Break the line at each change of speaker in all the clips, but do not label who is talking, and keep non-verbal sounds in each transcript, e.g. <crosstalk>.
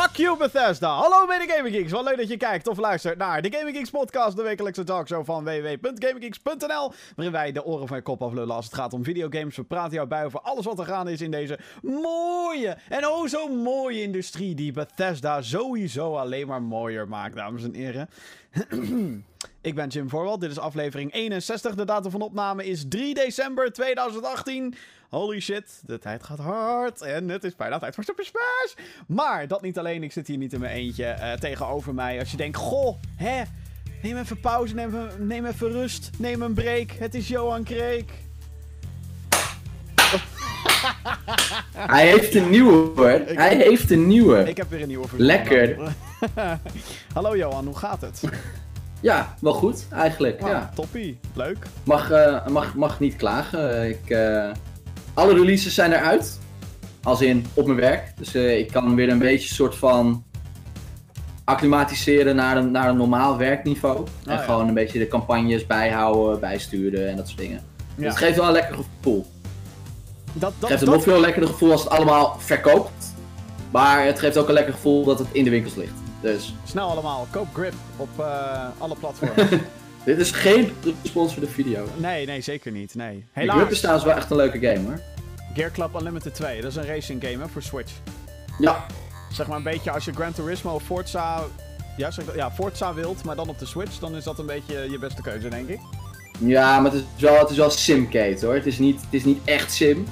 Fuck you Bethesda! Hallo bij de Gaming Geeks, wat leuk dat je kijkt of luistert naar de Gaming Geeks podcast, de wekelijkse talkshow van www.gaminggeeks.nl, waarin wij de oren van je kop aflullen als het gaat om videogames. We praten jou bij over alles wat er gaande is in deze mooie en oh zo mooie industrie die Bethesda sowieso alleen maar mooier maakt, dames en heren. Ik ben Jim Voorwald, dit is aflevering 61. De datum van opname is 3 december 2018. Holy shit, de tijd gaat hard. En het is bijna tijd voor Super Smash. Maar dat niet alleen, ik zit hier niet in mijn eentje uh, tegenover mij. Als je denkt, goh, hè, neem even pauze, neem even, neem even rust, neem een break. Het is Johan Kreek. <laughs>
Hij heeft een nieuwe hoor. Ik Hij heeft een nieuwe.
Ik heb weer een nieuwe voor
Lekker. <laughs>
Hallo Johan, hoe gaat het?
Ja, wel goed eigenlijk.
Wow,
ja.
Toppie, leuk.
Mag, uh, mag, mag niet klagen. Ik, uh, alle releases zijn eruit. Als in op mijn werk. Dus uh, ik kan weer een beetje soort van acclimatiseren naar een, naar een normaal werkniveau. Oh, en ja. gewoon een beetje de campagnes bijhouden, bijsturen en dat soort dingen. Ja. Dus het geeft wel een lekker gevoel. Dat, dat, het geeft een nog veel lekkerder gevoel als het allemaal verkoopt. Maar het geeft ook een lekker gevoel dat het in de winkels ligt. Dus.
Snel allemaal, koop Grip op uh, alle platforms. <laughs>
Dit is geen respons voor de video.
Nee, nee, zeker niet. Nee.
Helaas. Grip is trouwens wel echt een leuke game hoor.
Gear Club Unlimited 2, dat is een racing game hè, voor Switch.
Ja.
Zeg maar een beetje als je Gran Turismo of Forza, ja, zeg, ja, Forza wilt, maar dan op de Switch, dan is dat een beetje je beste keuze, denk ik.
Ja, maar het is wel, het is wel simcade hoor. Het is, niet, het is niet echt sim.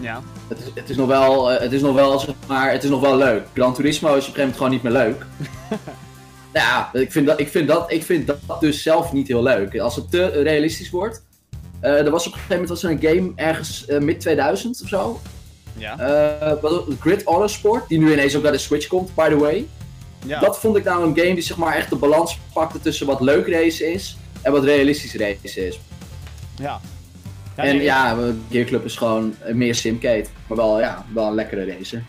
Ja.
Het is, het is nog wel, uh, het is nog wel, zeg maar, het is nog wel leuk. Gran Turismo is op een gegeven moment gewoon niet meer leuk. <laughs> ja, ik vind, dat, ik, vind dat, ik vind dat dus zelf niet heel leuk. Als het te realistisch wordt. Uh, er was op een gegeven moment was er een game ergens uh, mid 2000 of zo.
Ja.
Uh, Grid Autosport, die nu ineens ook naar de Switch komt, by the way.
Ja.
Dat vond ik nou een game die zeg maar echt de balans pakte tussen wat leuk race is en wat realistisch race is.
Ja.
ja en nee, ja, Gear Club is gewoon meer simcade, maar wel, ja, wel een lekkere race.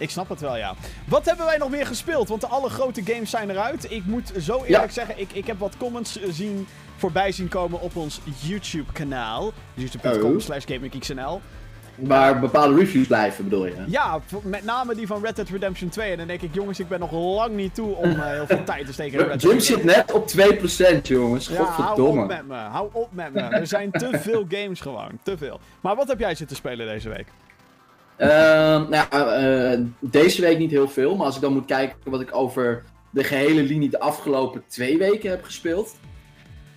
Ik snap het wel, ja. Wat hebben wij nog meer gespeeld? Want alle grote games zijn eruit. Ik moet zo eerlijk ja. zeggen, ik, ik heb wat comments zien voorbij zien komen op ons YouTube-kanaal. youtube.com
Oh.
slash GamingGeeksNL.
Waar bepaalde reviews blijven, bedoel je?
Ja, met name die van Red Dead Redemption 2. En dan denk ik, jongens, ik ben nog lang niet toe om uh, heel veel tijd te steken in <laughs> Red Dead
Jim zit net op 2%, jongens.
Ja,
Godverdomme.
hou op met me. Hou op met me. Er zijn te veel <laughs> games gewoon. Te veel. Maar wat heb jij zitten spelen deze week?
Uh, nou, uh, deze week niet heel veel. Maar als ik dan moet kijken wat ik over de gehele linie de afgelopen twee weken heb gespeeld.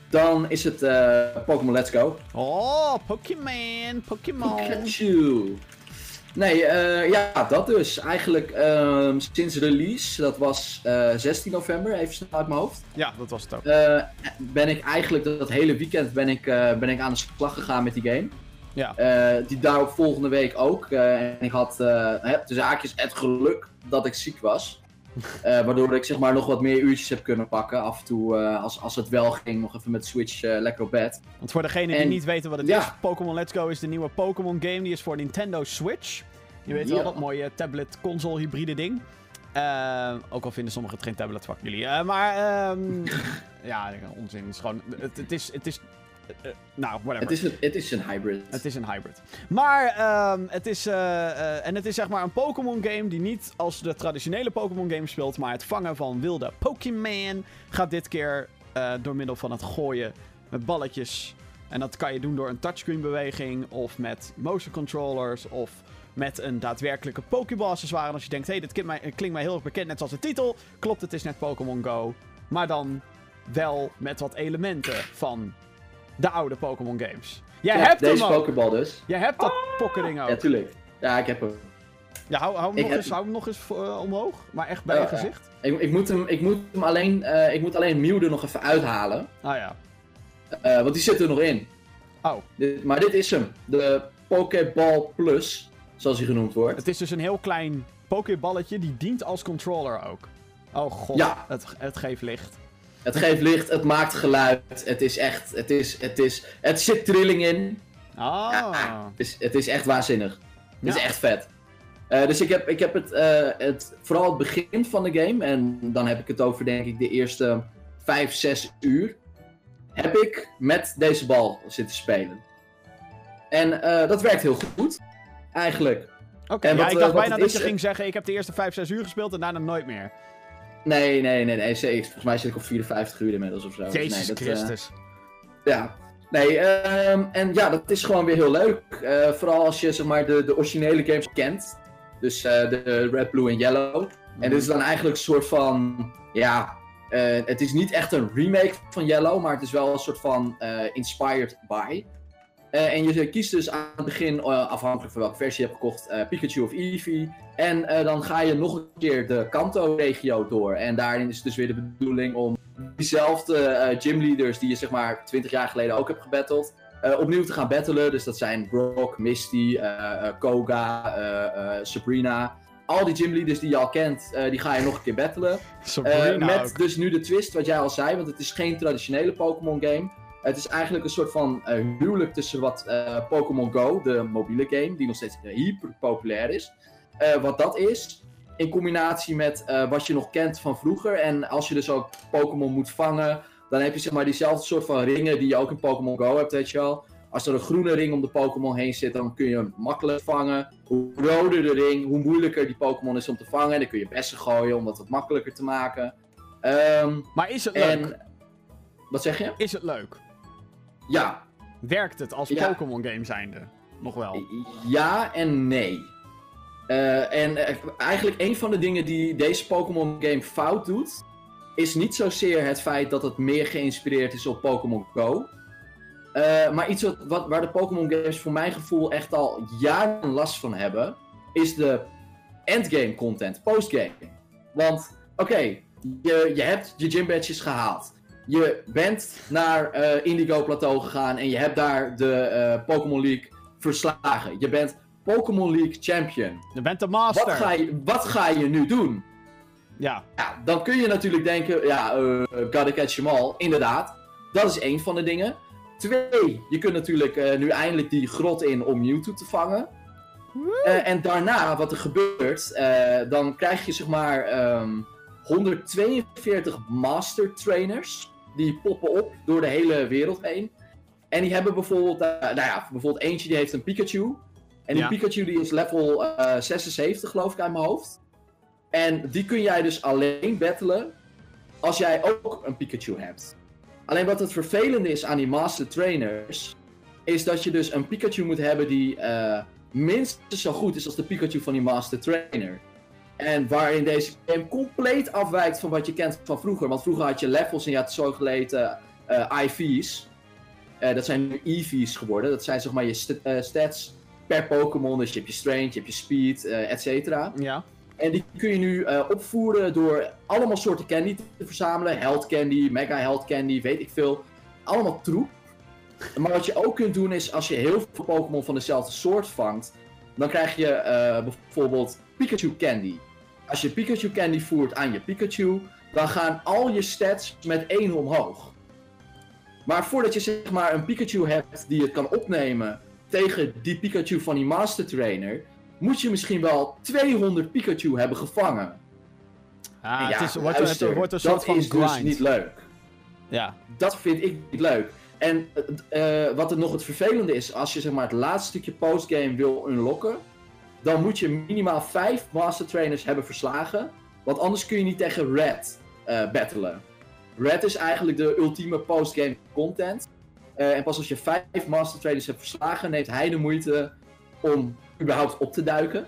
Dan is het uh, Pokémon Let's Go.
Oh, Pokémon, Pokémon.
Pikachu. Nee, uh, ja, dat dus. Eigenlijk uh, sinds release, dat was uh, 16 november, even snel uit mijn hoofd.
Ja, dat was het ook.
Ben ik eigenlijk dat, dat hele weekend ben ik, ben ik aan de slag gegaan met die game.
Ja.
Uh, die daarop volgende week ook. en ik had tussen haakjes het geluk dat ik ziek was. <laughs> Waardoor ik zeg maar nog wat meer uurtjes heb kunnen pakken. Af en toe, als, als het wel ging, nog even met Switch lekker op bed.
Want voor degenen die niet weten wat het ja. is, Pokémon Let's Go is de nieuwe Pokémon game. Die is voor Nintendo Switch. Je weet ja. wel, dat mooie tablet-console hybride ding. ook al vinden sommigen het geen tablet, fuck jullie. maar, um, <laughs> ja, onzin. Het is gewoon, het, het is... Het is uh, nou, whatever.
Het is, een, het is een hybrid.
Het is een hybrid. Maar um, het is. Uh, uh, en het is zeg maar een Pokémon game die niet als de traditionele Pokémon game speelt. Maar het vangen van wilde Pokémon gaat dit keer door middel van het gooien met balletjes. En dat kan je doen door een touchscreen beweging. Of met motion controllers. Of met een daadwerkelijke Pokéball accessoire. En als je denkt, hé, hey, dit klinkt mij, klinkt mij heel erg bekend. Net zoals de titel. Klopt, het is net Pokémon Go. Maar dan wel met wat elementen van de oude Pokémon games. Jij
ja,
hebt
deze
hem
Pokéball dus.
Jij hebt dat oh. pokkerding ook.
Ja, tuurlijk. Ja, ik heb hem.
Ja, hou, hou, hem, nog eens, hou hem nog eens uh, omhoog. Maar echt bij
oh,
je gezicht.
Ja. Ik, ik, moet hem, ik moet hem alleen, uh, ik moet alleen Mew er nog even uithalen.
Ah ja.
Uh, want die zit er nog in.
Oh.
Dit, maar dit is hem. De Pokéball Plus, zoals hij genoemd wordt.
Het is dus een heel klein Pokéballetje die dient als controller ook. Oh god,
ja.
het, het geeft licht.
Het geeft licht, het maakt geluid. Het is echt, het is, het is, het zit trilling in.
Ah.
Ja, het, is, het is echt waanzinnig. Het is echt vet. Uh, dus ik heb, ik heb het, uh, het, vooral het begin van de game, en dan heb ik het over denk ik de eerste 5, 6 uur, heb ik met deze bal zitten spelen. En uh, dat werkt heel goed, eigenlijk.
Oké,
En
ja, ik
eh,
dacht bijna dat je
eh,
ging zeggen, ik heb de eerste 5, 6 uur gespeeld en daarna nooit meer.
Nee, nee, nee, nee. zeker. Volgens mij zit ik op 54 uur inmiddels of zo. Dus
Jezus
nee, dat, eh,
Christus.
Ja. Nee, ehm, en ja, dat is gewoon weer heel leuk. Eh, vooral als je zeg maar de, de originele games kent. Dus eh, de Red, Blue en Yellow. En dit is dan eigenlijk een soort van, ja, het is niet echt een remake van Yellow, maar het is wel een soort van inspired by. Eh, en je kiest dus aan het begin, eh, afhankelijk van welke versie je hebt gekocht, eh, Pikachu of Eevee. En dan ga je nog een keer de Kanto-regio door. En daarin is het dus weer de bedoeling om diezelfde gymleaders die je zeg maar 20 jaar geleden ook hebt gebatteld, opnieuw te gaan battelen. Dus dat zijn Brock, Misty, Koga, Sabrina. Al die gymleaders die je al kent, die ga je nog een keer battelen. Met
ook.
dus nu de twist, wat jij al zei, want het is geen traditionele Pokémon game. Het is eigenlijk een soort van eh, huwelijk tussen wat eh, Pokémon Go, de mobiele game, die nog steeds eh, hyper populair is. wat dat is, in combinatie met wat je nog kent van vroeger. En als je dus ook Pokémon moet vangen, dan heb je zeg maar diezelfde soort van ringen die je ook in Pokémon Go hebt, weet je wel. Als er een groene ring om de Pokémon heen zit, dan kun je hem makkelijk vangen. Hoe roder de ring, hoe moeilijker die Pokémon is om te vangen. Dan kun je bessen gooien om dat wat makkelijker te maken. Ehm,
Maar is het leuk?
en. Wat zeg je?
Is het leuk?
Ja.
Werkt het als
Ja.
Pokémon game zijnde? Nog wel.
Ja en nee. Eh, en eh, eigenlijk een van de dingen die deze Pokémon game fout doet, is niet zozeer het feit dat het meer geïnspireerd is op Pokémon Go. Eh, maar iets wat, wat, waar de Pokémon games voor mijn gevoel echt al jaren last van hebben, is de endgame content, postgame. Want, oké, je, je hebt je gym badges gehaald. Je bent naar eh, Indigo Plateau gegaan en je hebt daar de eh, Pokémon League verslagen. Je bent Pokémon League champion.
Je bent de master.
Wat ga, je, wat ga je nu doen?
Ja.
Ja, dan kun je natuurlijk denken, ja, eh gotta catch them all. Inderdaad, dat is één van de dingen. Twee, je kunt natuurlijk nu eindelijk die grot in om Mewtwo te vangen. En daarna, wat er gebeurt, dan krijg je zeg maar ehm, 142 master trainers. Die poppen op door de hele wereld heen. En die hebben bijvoorbeeld, eh, nou ja, bijvoorbeeld eentje die heeft een Pikachu. En die
Ja.
Pikachu die is level eh, 76 geloof ik uit mijn hoofd. En die kun jij dus alleen battelen als jij ook een Pikachu hebt. Alleen wat het vervelende is aan die Master Trainers, is dat je dus een Pikachu moet hebben die eh, minstens zo goed is als de Pikachu van die Master Trainer. En waarin deze game compleet afwijkt van wat je kent van vroeger. Want vroeger had je levels en je had zogeheten eh IV's. Eh, dat zijn nu EV's geworden. Dat zijn zeg maar je st- eh, stats per Pokémon. Dus je hebt je strength, je hebt je speed, eh et cetera.
Ja.
En die kun je nu opvoeren door allemaal soorten candy te verzamelen. Health candy, mega health candy, weet ik veel. Allemaal troep. Maar wat je ook kunt doen is, als je heel veel Pokémon van dezelfde soort vangt, dan krijg je bijvoorbeeld Pikachu candy. Als je Pikachu candy voert aan je Pikachu, dan gaan al je stats met 1 omhoog. Maar voordat je zeg maar een Pikachu hebt die het kan opnemen tegen die Pikachu van die Master Trainer, moet je misschien wel 200 Pikachu hebben gevangen.
Ah,
En
het, is, wordt,
luister,
het wordt een soort
dat
van
is
grind.
dus niet leuk.
Ja.
Dat vind ik niet leuk. En eh, wat er nog het vervelende is, als je zeg maar het laatste stukje postgame wil unlocken, dan moet je minimaal 5 Master Trainers hebben verslagen. Want anders kun je niet tegen Red eh, battelen. Red is eigenlijk de ultieme postgame content. Eh, en pas als je 5 Master Trainers hebt verslagen, neemt hij de moeite om überhaupt op te duiken.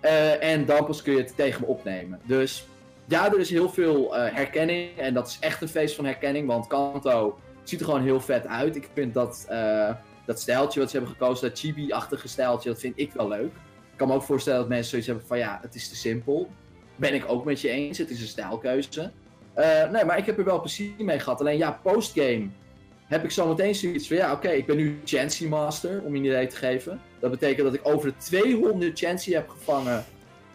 Eh, en dan pas kun je het tegen me opnemen. Dus ja, er is heel veel herkenning. En dat is echt een feest van herkenning. Want Kanto ziet er gewoon heel vet uit. Ik vind dat, dat stijltje wat ze hebben gekozen, dat chibi-achtige stijltje, dat vind ik wel leuk. Ik kan me ook voorstellen dat mensen zoiets hebben van ja, het is te simpel. Ben ik ook met je eens, het is een stijlkeuze. Eh, nee, maar ik heb er wel plezier mee gehad. Alleen ja, postgame heb ik zo meteen zoiets van ja, oké, ik ben nu Chancy Master, om je een idee te geven. Dat betekent dat ik over de 200 Chancy heb gevangen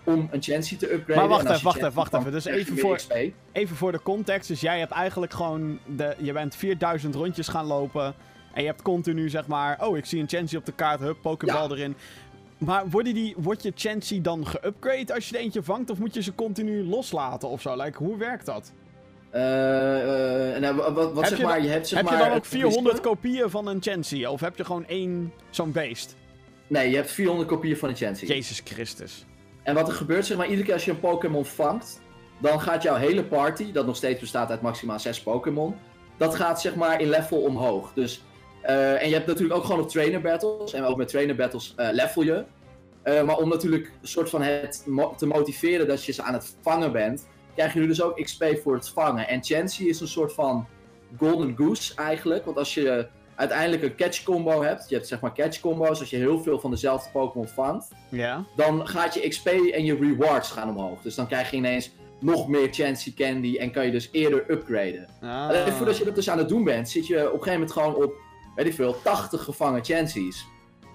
om een Chancy te upgraden.
Maar wacht even, wacht even, wacht even. Dus even voor-
XP.
Even voor de context. Dus jij hebt eigenlijk gewoon... De, je bent 4000 rondjes gaan lopen. En je hebt continu zeg maar... Oh, ik zie een Chansey op de kaart. Hup, Pokéball erin. Maar worden die, wordt je Chansey dan geupgrade als je er eentje vangt? Of moet je ze continu loslaten of zo? Like, hoe werkt dat?
Eh, eh, nou, wa- wat, wat
Heb
zeg
je
maar,
dan-
je hebt zeg
heb
maar...
je dan ook
het
400
wiskunde-
kopieën van een Chansey? Of heb je gewoon één zo'n beest?
Nee, je hebt 400 kopieën van de Chansey.
Jezus Christus.
En wat er gebeurt, zeg maar, iedere keer als je een Pokémon vangt, dan gaat jouw hele party, dat nog steeds bestaat uit maximaal 6 Pokémon, dat gaat zeg maar in level omhoog. Dus, eh, en je hebt natuurlijk ook gewoon nog trainer battles. En ook met trainer battles eh, level je. Eh, maar om natuurlijk een soort van het mo- te motiveren dat je ze aan het vangen bent, krijg je nu dus ook XP voor het vangen. En Chansey is een soort van golden goose eigenlijk. Want als je uiteindelijk een catch combo hebt, je hebt zeg maar catch combo's, als je heel veel van dezelfde Pokémon vangt,
Ja?
dan gaat je XP en je rewards gaan omhoog. Dus dan krijg je ineens nog meer Chansey Candy en kan je dus eerder upgraden.
Ah.
Alleen voordat je dat dus aan het doen bent, zit je op een gegeven moment gewoon op, weet ik veel, 80 gevangen Chanseys.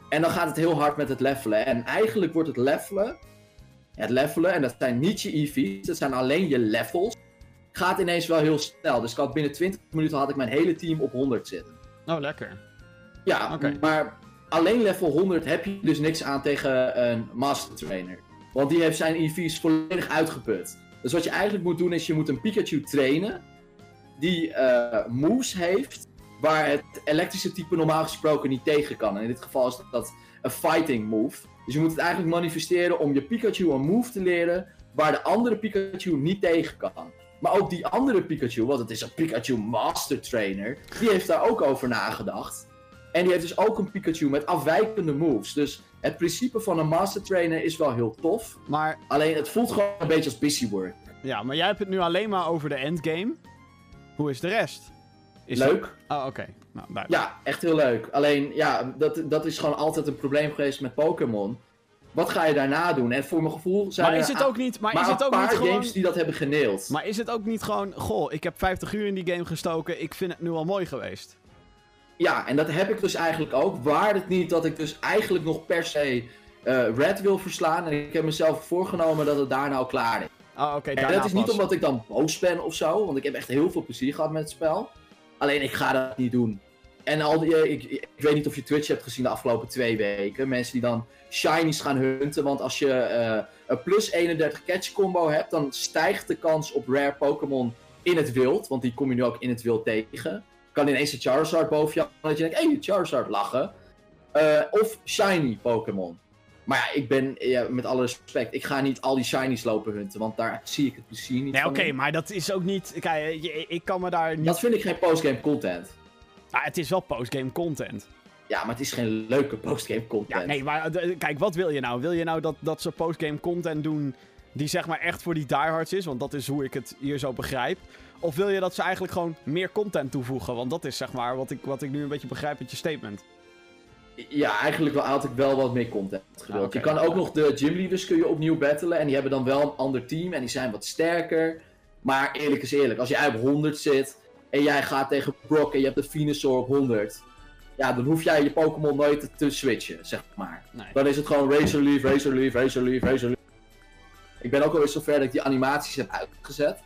En dan gaat het heel hard met het levelen. En eigenlijk wordt het levelen, het levelen, en dat zijn niet je EV's, dat zijn alleen je levels, gaat ineens wel heel snel. Dus ik had binnen 20 minuten had ik mijn hele team op 100 zitten.
Oh, lekker.
Ja, maar alleen level 100 heb je dus niks aan tegen een Master Trainer. Want die heeft zijn EV's volledig uitgeput. Dus wat je eigenlijk moet doen is je moet een Pikachu trainen die eh, moves heeft waar het elektrische type normaal gesproken niet tegen kan. En in dit geval is dat een fighting move. Dus je moet het eigenlijk manifesteren om je Pikachu een move te leren waar de andere Pikachu niet tegen kan. Maar ook die andere Pikachu, want het is een Pikachu Master Trainer, die heeft daar ook over nagedacht. En die heeft dus ook een Pikachu met afwijkende moves. Dus het principe van een Master Trainer is wel heel tof.
Maar,
Alleen het voelt gewoon een beetje als busy work.
ja, maar jij hebt het nu alleen maar over de endgame. Hoe is de rest? Is
Leuk.
Oh, oké. Nou.
Ja, echt heel leuk. Alleen, ja, dat, dat is gewoon altijd een probleem geweest met Pokémon. Wat ga je daarna doen? En voor mijn gevoel zijn
Maar
er
is het ook niet, maar
maar
is het
een
ook
paar
niet gewoon...
games die dat hebben geneeld.
Maar is het ook niet gewoon, goh, ik heb 50 uur in die game gestoken, ik vind het nu al mooi geweest.
Ja, en dat heb ik dus eigenlijk ook. Waar het niet dat ik dus eigenlijk nog per se eh, Red wil verslaan. En ik heb mezelf voorgenomen dat het daar nou klaar is.
Oh, oké,
En
daarna
dat is niet omdat ik dan boos ben of zo, want ik heb echt heel veel plezier gehad met het spel. Alleen ik ga dat niet doen. En al die, eh, ik, ik weet niet of je Twitch hebt gezien de afgelopen twee weken. Mensen die dan shinies gaan hunten. Want als je eh, een plus 31 catch combo hebt, dan stijgt de kans op rare Pokémon in het wild. Want die kom je nu ook in het wild tegen. Kan ineens een Charizard boven je. Dat je denkt, hé, hey, Charizard lachen. Eh, of shiny Pokémon. Maar ja, ik ben, ja, met alle respect, ik ga niet al die shinies lopen hunten. Want daar zie ik het plezier niet
Nee, oké, maar dat is ook niet... Kijk, ik kan me daar niet...
Dat vind ik geen postgame content.
Ah, het is wel postgame content.
Ja, maar het is geen leuke postgame content.
Ja, nee, maar eh, kijk, wat wil je nou? Wil je nou dat, dat ze postgame content doen die zeg maar echt voor die diehards is? Want dat is hoe ik het hier zo begrijp. Of wil je dat ze eigenlijk gewoon meer content toevoegen? Want dat is zeg maar wat ik, wat ik nu een beetje begrijp uit je statement.
Ja, eigenlijk wel, had ik wel wat meer content.
Ah.
Je kan ook nog de gymleaders kun je opnieuw battelen. En die hebben dan wel een ander team. En die zijn wat sterker. Maar eerlijk is eerlijk. Als jij op 100 zit. En jij gaat tegen Brock. En je hebt de Venusaur op 100. Ja, dan hoef jij je Pokémon nooit te, te switchen, zeg maar.
Nee.
Dan is het gewoon Razor Leaf, Razor Leaf, Razor Leaf, Razor Leaf. Ik ben ook alweer zover dat ik die animaties heb uitgezet.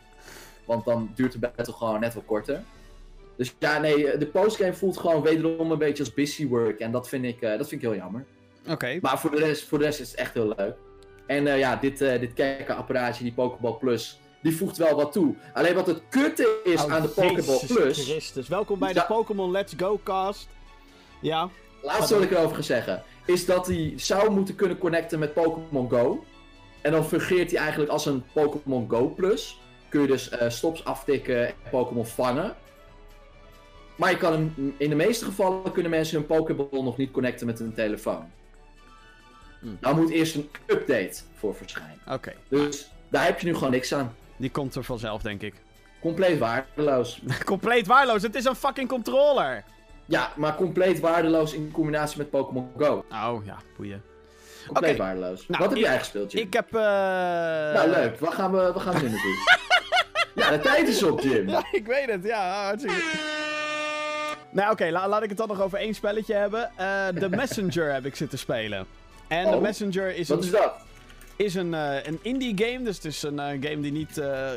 Want dan duurt de battle gewoon net wat korter. Dus ja, nee, de postgame voelt gewoon wederom een beetje als busy work. En dat vind ik, eh, dat vind ik heel jammer.
Oké.
Maar voor de rest, voor de rest is het echt heel leuk. En eh, ja, dit, eh dit kijkenapparaatje, die Pokéball Plus, die voegt wel wat toe. Alleen wat het kutte is
Oh,
aan de Pokéball Plus...
Christus. Welkom bij de Pokémon Let's Go cast. Ja.
Laatste wat ik erover ga zeggen, is dat hij zou moeten kunnen connecten met Pokémon Go. En dan fungeert hij eigenlijk als een Pokémon Go Plus. Kun je dus stops aftikken en Pokémon vangen. Maar je kan hem, in de meeste gevallen kunnen mensen hun Pokéball nog niet connecten met hun telefoon.
Hmm.
Daar moet eerst een update voor verschijnen.
Oké.
Dus daar heb je nu gewoon niks aan.
Die komt er vanzelf, denk ik.
Compleet waardeloos. <laughs>
Compleet waardeloos. Het is een fucking controller.
Ja, maar compleet waardeloos in combinatie met Pokémon Go.
Oh, ja. Boeien.
Compleet
Oké.
waardeloos.
Nou,
Wat heb jij gespeeld, Jim?
Ik heb... eh
Nou, leuk. Waar gaan we, waar gaan we nu naartoe? <laughs> ja, de tijd is op, Jim.
Ja, ik weet het. Ja, hartstikke... Nou, oké, la- laat ik het dan nog over één spelletje hebben. Eh The Messenger heb ik zitten spelen. En The
Oh,
Messenger is
Wat
een,
is dat?
is een, eh, een indie game. Dus het is een eh, game die niet eh,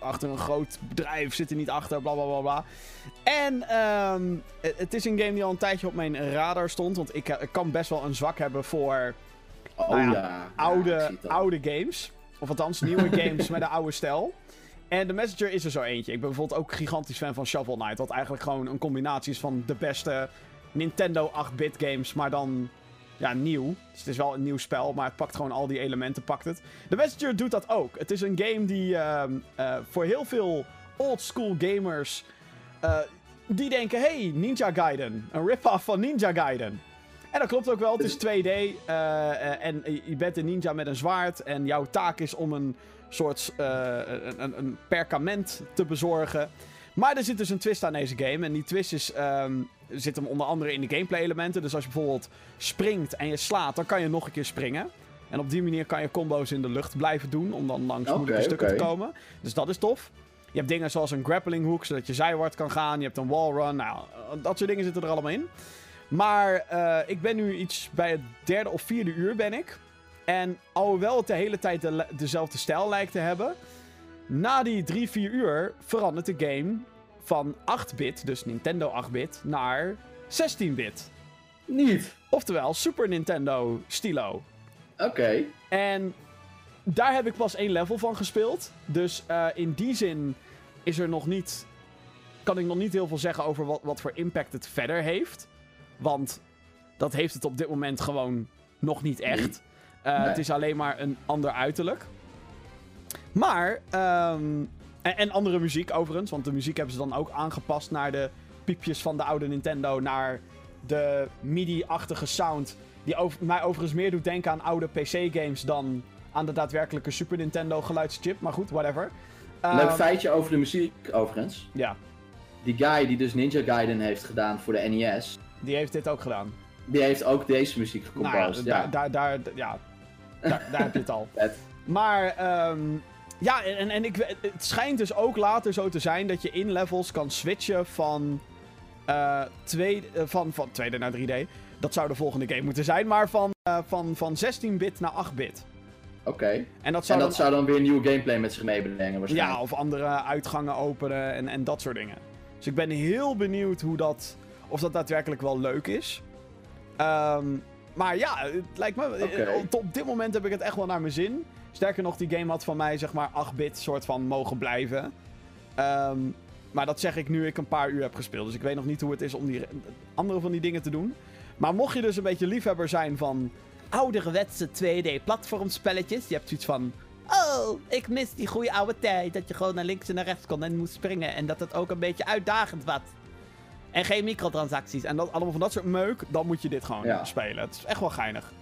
achter een groot bedrijf zit er niet achter, bla bla bla bla. En ehm, het, is een game die al een tijdje op mijn radar stond. Want ik, eh, ik kan best wel een zwak hebben voor
Oh
Nou
ja.
oude, oude games. Of althans, nieuwe <laughs> games met een oude stijl. En The Messenger is er zo eentje. Ik ben bijvoorbeeld ook gigantisch fan van Shovel Knight. Wat eigenlijk gewoon een combinatie is van de beste Nintendo 8-bit games. Maar dan ja, nieuw. Dus het is wel een nieuw spel, maar het pakt gewoon al die elementen, pakt het. The Messenger doet dat ook. Het is een game die ehm, eh, voor heel veel old school gamers... eh, die denken, hey, Ninja Gaiden. Een rip-off van Ninja Gaiden. En dat klopt ook wel, het is <laughs> 2D. eh, eh, en je bent een ninja met een zwaard. En jouw taak is om een soort eh, een, een, perkament te bezorgen. Maar er zit dus een twist aan deze game. En die twist is, ehm, zit hem onder andere in de gameplay elementen. Dus als je bijvoorbeeld springt en je slaat, dan kan je nog een keer springen. En op die manier kan je combo's in de lucht blijven doen. Om dan langs moeilijke stukken te komen. Dus dat is tof. Je hebt dingen zoals een grappling hook, zodat je zijwaarts kan gaan. Je hebt een wallrun. Nou, dat soort dingen zitten er allemaal in. Maar eh, ik ben nu iets bij het derde of vierde uur ben ik. En alhoewel het de hele tijd de, dezelfde stijl lijkt te hebben. Na die drie, vier uur verandert de game van 8-bit, dus Nintendo 8-bit, naar 16-bit.
Niet.
Oftewel Super Nintendo stilo.
Oké.
En daar heb ik pas één level van gespeeld. Dus eh, in die zin is er nog niet. Kan ik nog niet heel veel zeggen over wat, wat voor impact het verder heeft. Want dat heeft het op dit moment gewoon nog niet echt. Eh,
Nee.
Het is alleen maar een ander uiterlijk. Maar. ehm, en, en andere muziek overigens. Want de muziek hebben ze dan ook aangepast naar de piepjes van de oude Nintendo. Naar de MIDI-achtige sound. Die over, mij overigens meer doet denken aan oude PC-games dan aan de daadwerkelijke Super Nintendo geluidschip. Maar goed, whatever.
Leuk
Ehm,
feitje over de muziek, overigens.
Ja,
Die guy die dus Ninja Gaiden heeft gedaan voor de NES,
die heeft dit ook gedaan.
die heeft ook deze muziek gecomposed.
Nou ja,
ja,
daar, daar, daar, ja, <laughs> daar, daar heb je het al. Maar, ehm, ja, en, en ik, het schijnt dus ook later zo te zijn dat je in levels kan switchen van, eh tweede, eh, van, van 2D naar 3D. Dat zou de volgende game moeten zijn, maar van, eh, van, van 16-bit naar 8-bit.
Oké.
En dat zou
En
dan
dat zou dan weer nieuwe gameplay met zich meebrengen waarschijnlijk.
Ja, of andere uitgangen openen en, en dat soort dingen. Dus ik ben heel benieuwd hoe dat, of dat daadwerkelijk wel leuk is. Ehm, maar ja, het lijkt me. Eh, Op, op dit moment heb ik het echt wel naar mijn zin. Sterker nog, die game had van mij zeg maar 8-bit soort van mogen blijven. Ehm, maar dat zeg ik nu ik een paar uur heb gespeeld. Dus ik weet nog niet hoe het is om die andere van die dingen te doen. Maar mocht je dus een beetje liefhebber zijn van ouderwetse 2D-platformspelletjes. Je hebt zoiets van. Oh, ik mis die goede oude tijd. Dat je gewoon naar links en naar rechts kon en moest springen. En dat het ook een beetje uitdagend was. En geen microtransacties. En dat, allemaal van dat soort meuk. Dan moet je dit gewoon
Ja.
spelen. Het is echt wel geinig.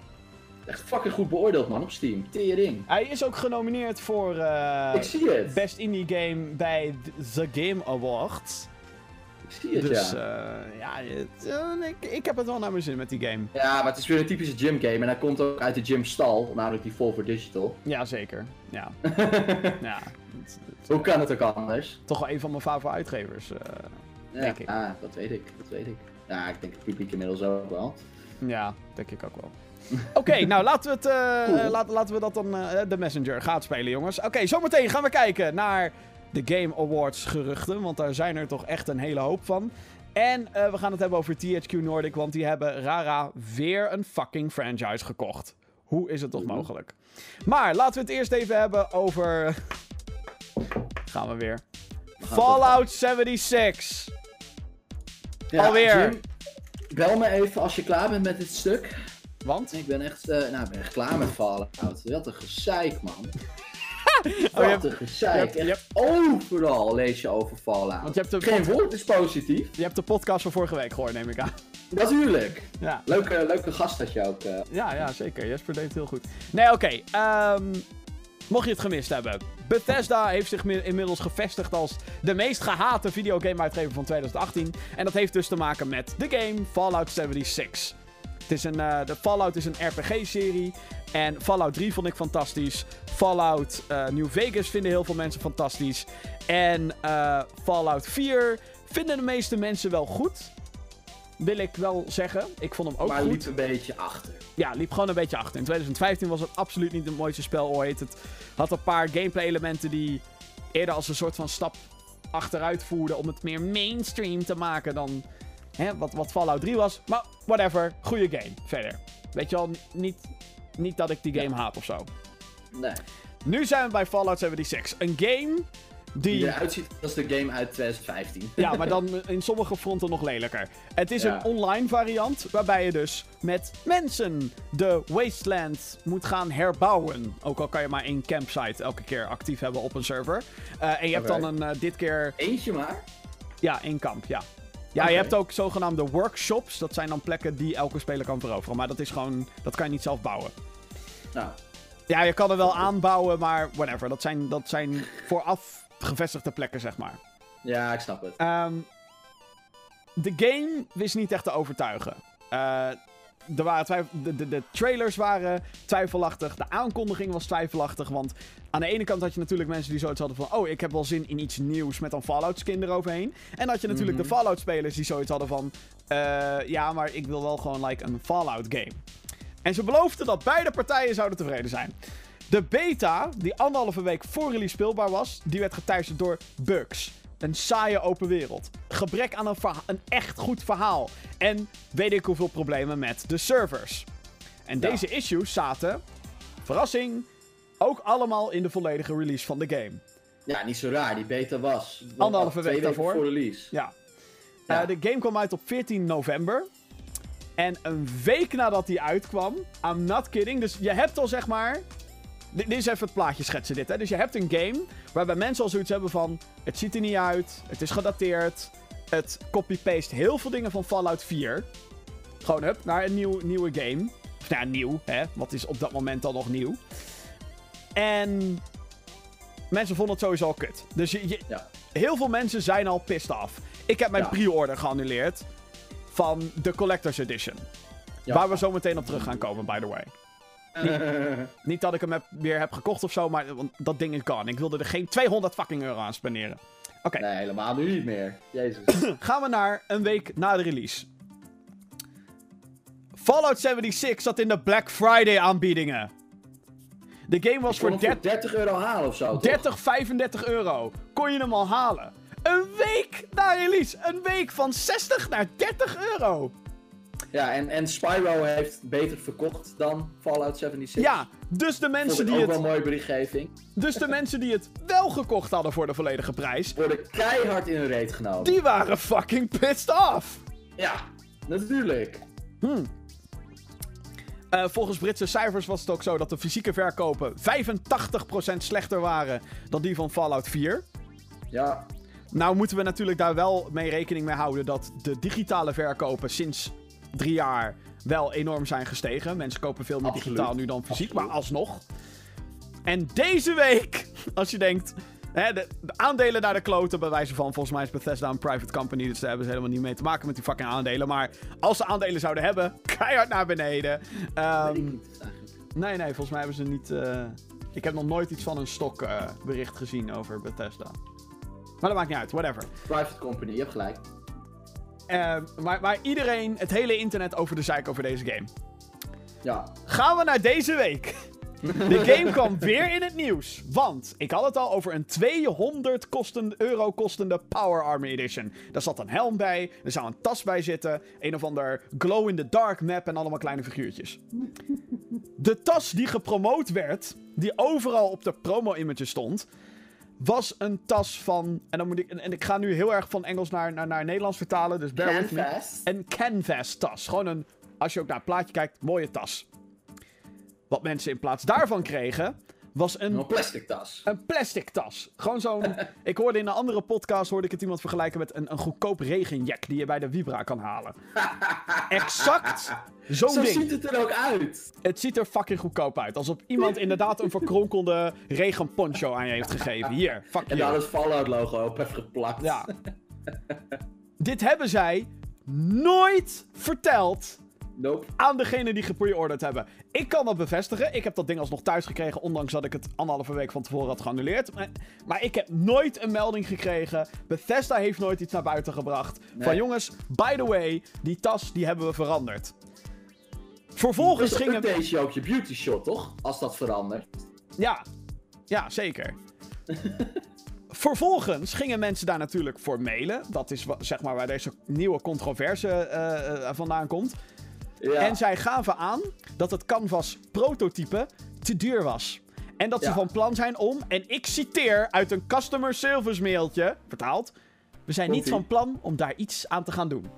Echt fucking goed beoordeeld man op Steam. Tering.
Hij is ook genomineerd voor eh,
ik zie het.
Best Indie Game bij The Game Awards.
Ik zie het,
Dus
ja.
eh, ja, het, eh, ik, ik heb het wel naar mijn zin met die game.
Ja, maar het is weer een typische gym game en hij komt ook uit de gym stal, namelijk die Volver Digital.
Ja, zeker. Ja. <laughs> ja. Het- het-
Hoe kan het ook anders?
toch wel een van mijn favoriete uitgevers.
Ja,
Denk ik.
Ah, dat weet ik, dat weet ik. Ja, ik denk het publiek inmiddels ook wel.
Ja, denk ik ook wel. <laughs> Oké, nou laten we, het, eh,
Cool.
eh, laten, laten we dat dan eh, de Messenger gaat spelen, jongens. Oké, zometeen gaan we kijken naar de Game Awards geruchten. Want daar zijn er toch echt een hele hoop van. En we gaan het hebben over THQ Nordic. Want die hebben Rara weer een fucking franchise gekocht. Hoe is het toch mogelijk? Maar laten we het eerst even hebben over. <laughs> Gaan we weer. Fallout 76.
Ja,
Alweer.
Jim, bel me even als je klaar bent met dit stuk.
Want?
Ik ben echt, eh, nou, ik ben echt klaar met Fallout. Wat een gezeik, man. <laughs>
Oh,
Wat
hebt-
een gezeik.
je hebt-
Echt overal lees je over Fallout.
Want je hebt, de,
Geen woord is positief.
je hebt de podcast van vorige week gehoord, neem ik aan.
Natuurlijk.
Ja.
Leuke, leuke gast had je ook. eh.
Ja, ja, zeker. Jesper deed het heel goed. Nee, oké. ehm, mocht je het gemist hebben. Bethesda heeft zich mi- inmiddels gevestigd als de meest gehate videogame-uitgever van 2018. En dat heeft dus te maken met de game Fallout 76. Het is een, eh, de Fallout is een RPG-serie. En Fallout 3 vond ik fantastisch. Fallout eh, New Vegas vinden heel veel mensen fantastisch. En eh, Fallout 4 vinden de meeste mensen wel goed. Wil ik wel zeggen. Ik vond hem ook
maar
goed
liep een beetje achter.
ja, liep gewoon een beetje achter. In 2015 was het absoluut niet het mooiste spel ooit. Het had een paar gameplay-elementen die eerder als een soort van stap achteruit voerden om het meer mainstream te maken dan hè, wat, wat Fallout 3 was. Maar whatever, goede game. Verder. Weet je wel, niet, niet dat ik die game haat of zo.
Nee.
Nu zijn we bij Fallout 76. Een game
Die
Die,
eruit ziet als de game uit 2015.
ja, maar dan <laughs> in sommige fronten nog lelijker. Het is
Ja.
een online variant waarbij je dus met mensen de Wasteland moet gaan herbouwen. Ook al kan je maar één campsite elke keer actief hebben op een server. Eh, en je hebt dan een, eh, dit keer
Eentje maar.
Ja, één kamp, ja. Ja, je hebt ook zogenaamde workshops. Dat zijn dan plekken die elke speler kan veroveren. Maar dat is gewoon... Dat kan je niet zelf bouwen.
Nou,
Ja, je kan er wel aanbouwen, maar whatever. Dat zijn, dat zijn vooraf gevestigde plekken, zeg maar.
ja, ik snap het.
Ehm, de game wist niet echt te overtuigen. Eh, er waren de, de, de trailers waren twijfelachtig. De aankondiging was twijfelachtig. Want aan de ene kant had je natuurlijk mensen die zoiets hadden van... Oh, ik heb wel zin in iets nieuws met een Fallout skin eroverheen. En had je natuurlijk
Mhm.
de Fallout spelers die zoiets hadden van... eh, ja, maar ik wil wel gewoon like een Fallout game. En ze beloofden dat beide partijen zouden tevreden zijn. De beta, die anderhalve week voor release speelbaar was, die werd geteisterd door bugs. Een saaie open wereld. Gebrek aan een, echt goed verhaal. En weet ik hoeveel problemen met de servers. En
Ja.
deze issues zaten, verrassing, ook allemaal in de volledige release van de game.
Ja, niet zo raar. Die beta was.
Anderhalve week daarvoor.
voor release.
Ja.
Ja.
Eh, de game kwam uit op 14 november. En een week nadat die uitkwam, I'm not kidding. Dus je hebt al zeg maar. Dit, is even het plaatje schetsen, dit. Hè? Dus je hebt een game waarbij mensen al zoiets hebben van. Het ziet er niet uit, het is gedateerd. Het copy-paste heel veel dingen van Fallout 4. Gewoon hup, naar een nieuw, nieuwe game. Of nou ja, nieuw, hè? Wat is op dat moment al nog nieuw? En. Mensen vonden het sowieso al kut. Dus je, je-
Ja.
heel veel mensen zijn al pissed af. Ik heb mijn
Ja.
pre-order geannuleerd van de Collector's Edition.
Ja.
Waar we zo meteen op terug gaan komen, by the way. <laughs> Niet dat ik hem heb, weer heb gekocht of zo, maar want dat ding is gone. Ik wilde er geen 200 fucking euro aan spenderen. Oké,
nee, helemaal nu niet meer. Jezus. <clears throat>
gaan we naar een week na de release. Fallout 76 zat in de Black Friday aanbiedingen. De game was voor
hem voor
30
30 euro halen of zo. toch?
30, 35 euro. Kon je hem al halen. Een week na release. Een week van 60 naar 30 euro.
Ja, en, en Spyro heeft beter verkocht dan Fallout 76.
Ja, dus de mensen die
ook wel
het,
een mooie berichtgeving.
dus de mensen die het wel gekocht hadden voor de volledige prijs, <laughs>
Worden keihard in hun reet genomen.
die waren fucking pissed off.
Ja, natuurlijk.
Eh, volgens Britse cijfers was het ook zo dat de fysieke verkopen 85% slechter waren dan die van Fallout 4.
Ja,
Nou moeten we natuurlijk daar wel mee rekening mee houden dat de digitale verkopen sinds drie jaar wel enorm zijn gestegen. Mensen kopen veel meer
Absoluut.
digitaal nu dan fysiek,
Absoluut.
maar alsnog. En deze week, <laughs> als je denkt, hè, de, de aandelen naar de kloten, bij wijze van, volgens mij is Bethesda een private company, dus daar hebben ze helemaal niet mee te maken met die fucking aandelen. Maar als ze aandelen zouden hebben, <laughs> keihard naar beneden.
Eigenlijk.
nee, nee, volgens mij hebben ze niet... eh, Ik heb nog nooit iets van een stokbericht bericht gezien over Bethesda. Maar dat maakt niet uit, whatever.
Private company, je hebt gelijk.
Maar, maar iedereen, het hele internet over de zeik over deze game.
Ja.
Gaan we naar deze week. De game kwam weer in het nieuws. Want ik had het al over een 200 kosten, euro kostende Power Armor Edition. Daar zat een helm bij, er zou een tas bij zitten, een of ander glow-in-the-dark map en allemaal kleine figuurtjes. De tas die gepromoot werd, die overal op de promo-image stond, was een tas van. En, dan moet ik, en, en ik ga nu heel erg van Engels naar, naar, naar Nederlands vertalen, dus bear with me.
Canvas.
Een canvas tas. Gewoon een, als je ook naar het plaatje kijkt, mooie tas. Wat mensen in plaats daarvan kregen, was een,
Een plastic tas.
een plastic tas. Gewoon zo'n... <laughs> ik hoorde in een andere podcast hoorde ik het iemand vergelijken met een, een goedkoop regenjack die je bij de Vibra kan halen. <laughs> exact zo'n
Zo
ding.
ziet het er ook uit.
Het ziet er fucking goedkoop uit. Alsof iemand inderdaad een verkronkelde regenponcho aan je heeft gegeven. Hier, fuck
En daar het Fallout logo op heeft geplakt.
Ja. Dit hebben zij nooit verteld
Nope.
aan degene die gepreorderd hebben. Ik kan dat bevestigen. Ik heb dat ding alsnog thuis gekregen, ondanks dat ik het anderhalve week van tevoren had geannuleerd. Maar, maar ik heb nooit een melding gekregen. Bethesda heeft nooit iets naar buiten gebracht.
Nee.
Van jongens, by the way, die tas die hebben we veranderd. Vervolgens
Dus
gingen...
je ook je beauty shot, toch? Als dat verandert.
Ja, ja zeker. <laughs> Vervolgens gingen mensen daar natuurlijk voor mailen. Dat is zeg maar waar deze nieuwe controverse eh, eh, vandaan komt.
Ja.
En zij gaven aan dat het Canvas prototype te duur was. En dat ze
Ja.
van plan zijn om, en ik citeer uit een customer service mailtje, vertaald. We zijn niet van plan om daar iets aan te gaan doen.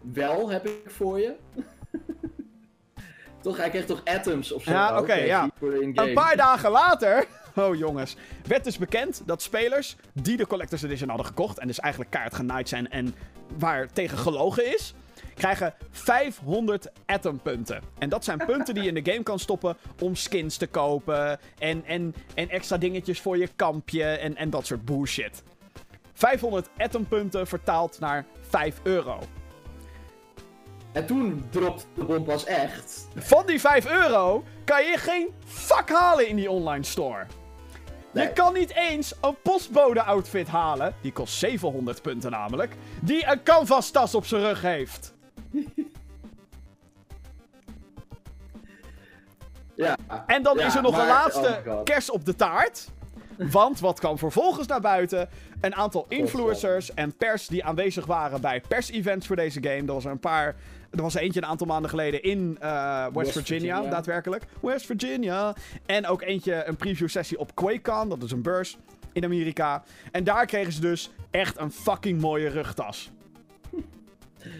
Wel heb ik voor je. toch, hij kreeg toch atoms of zo?
Ja, oké, ja. Een paar dagen later, <laughs> oh jongens, werd dus bekend dat spelers die de Collector's Edition hadden gekocht, en dus eigenlijk kaart genaaid zijn en waar tegen gelogen is, krijgen 500 Atom punten. En dat zijn punten die je in de game kan stoppen om skins te kopen en, en, en extra dingetjes voor je kampje en, en dat soort bullshit. 500 Atom punten vertaald naar 5 euro.
En toen dropte de bom pas echt.
Van die 5 euro kan je geen fuck halen in die online store. Je kan niet eens een postbode-outfit halen, die kost 700 punten namelijk, die een canvas-tas op zijn rug heeft. <laughs>
Ja.
En dan
Ja,
is er nog een laatste
oh
kers op de taart. Want wat kwam vervolgens naar buiten? Een aantal influencers en pers die aanwezig waren bij pers-events voor deze game. Er was er een paar. Er was eentje een aantal maanden geleden in eh, West,
West
Virginia,
Virginia.
daadwerkelijk. West Virginia. En ook eentje, een preview sessie op QuakeCon, dat is een beurs in Amerika. En daar kregen ze dus echt een fucking mooie rugtas.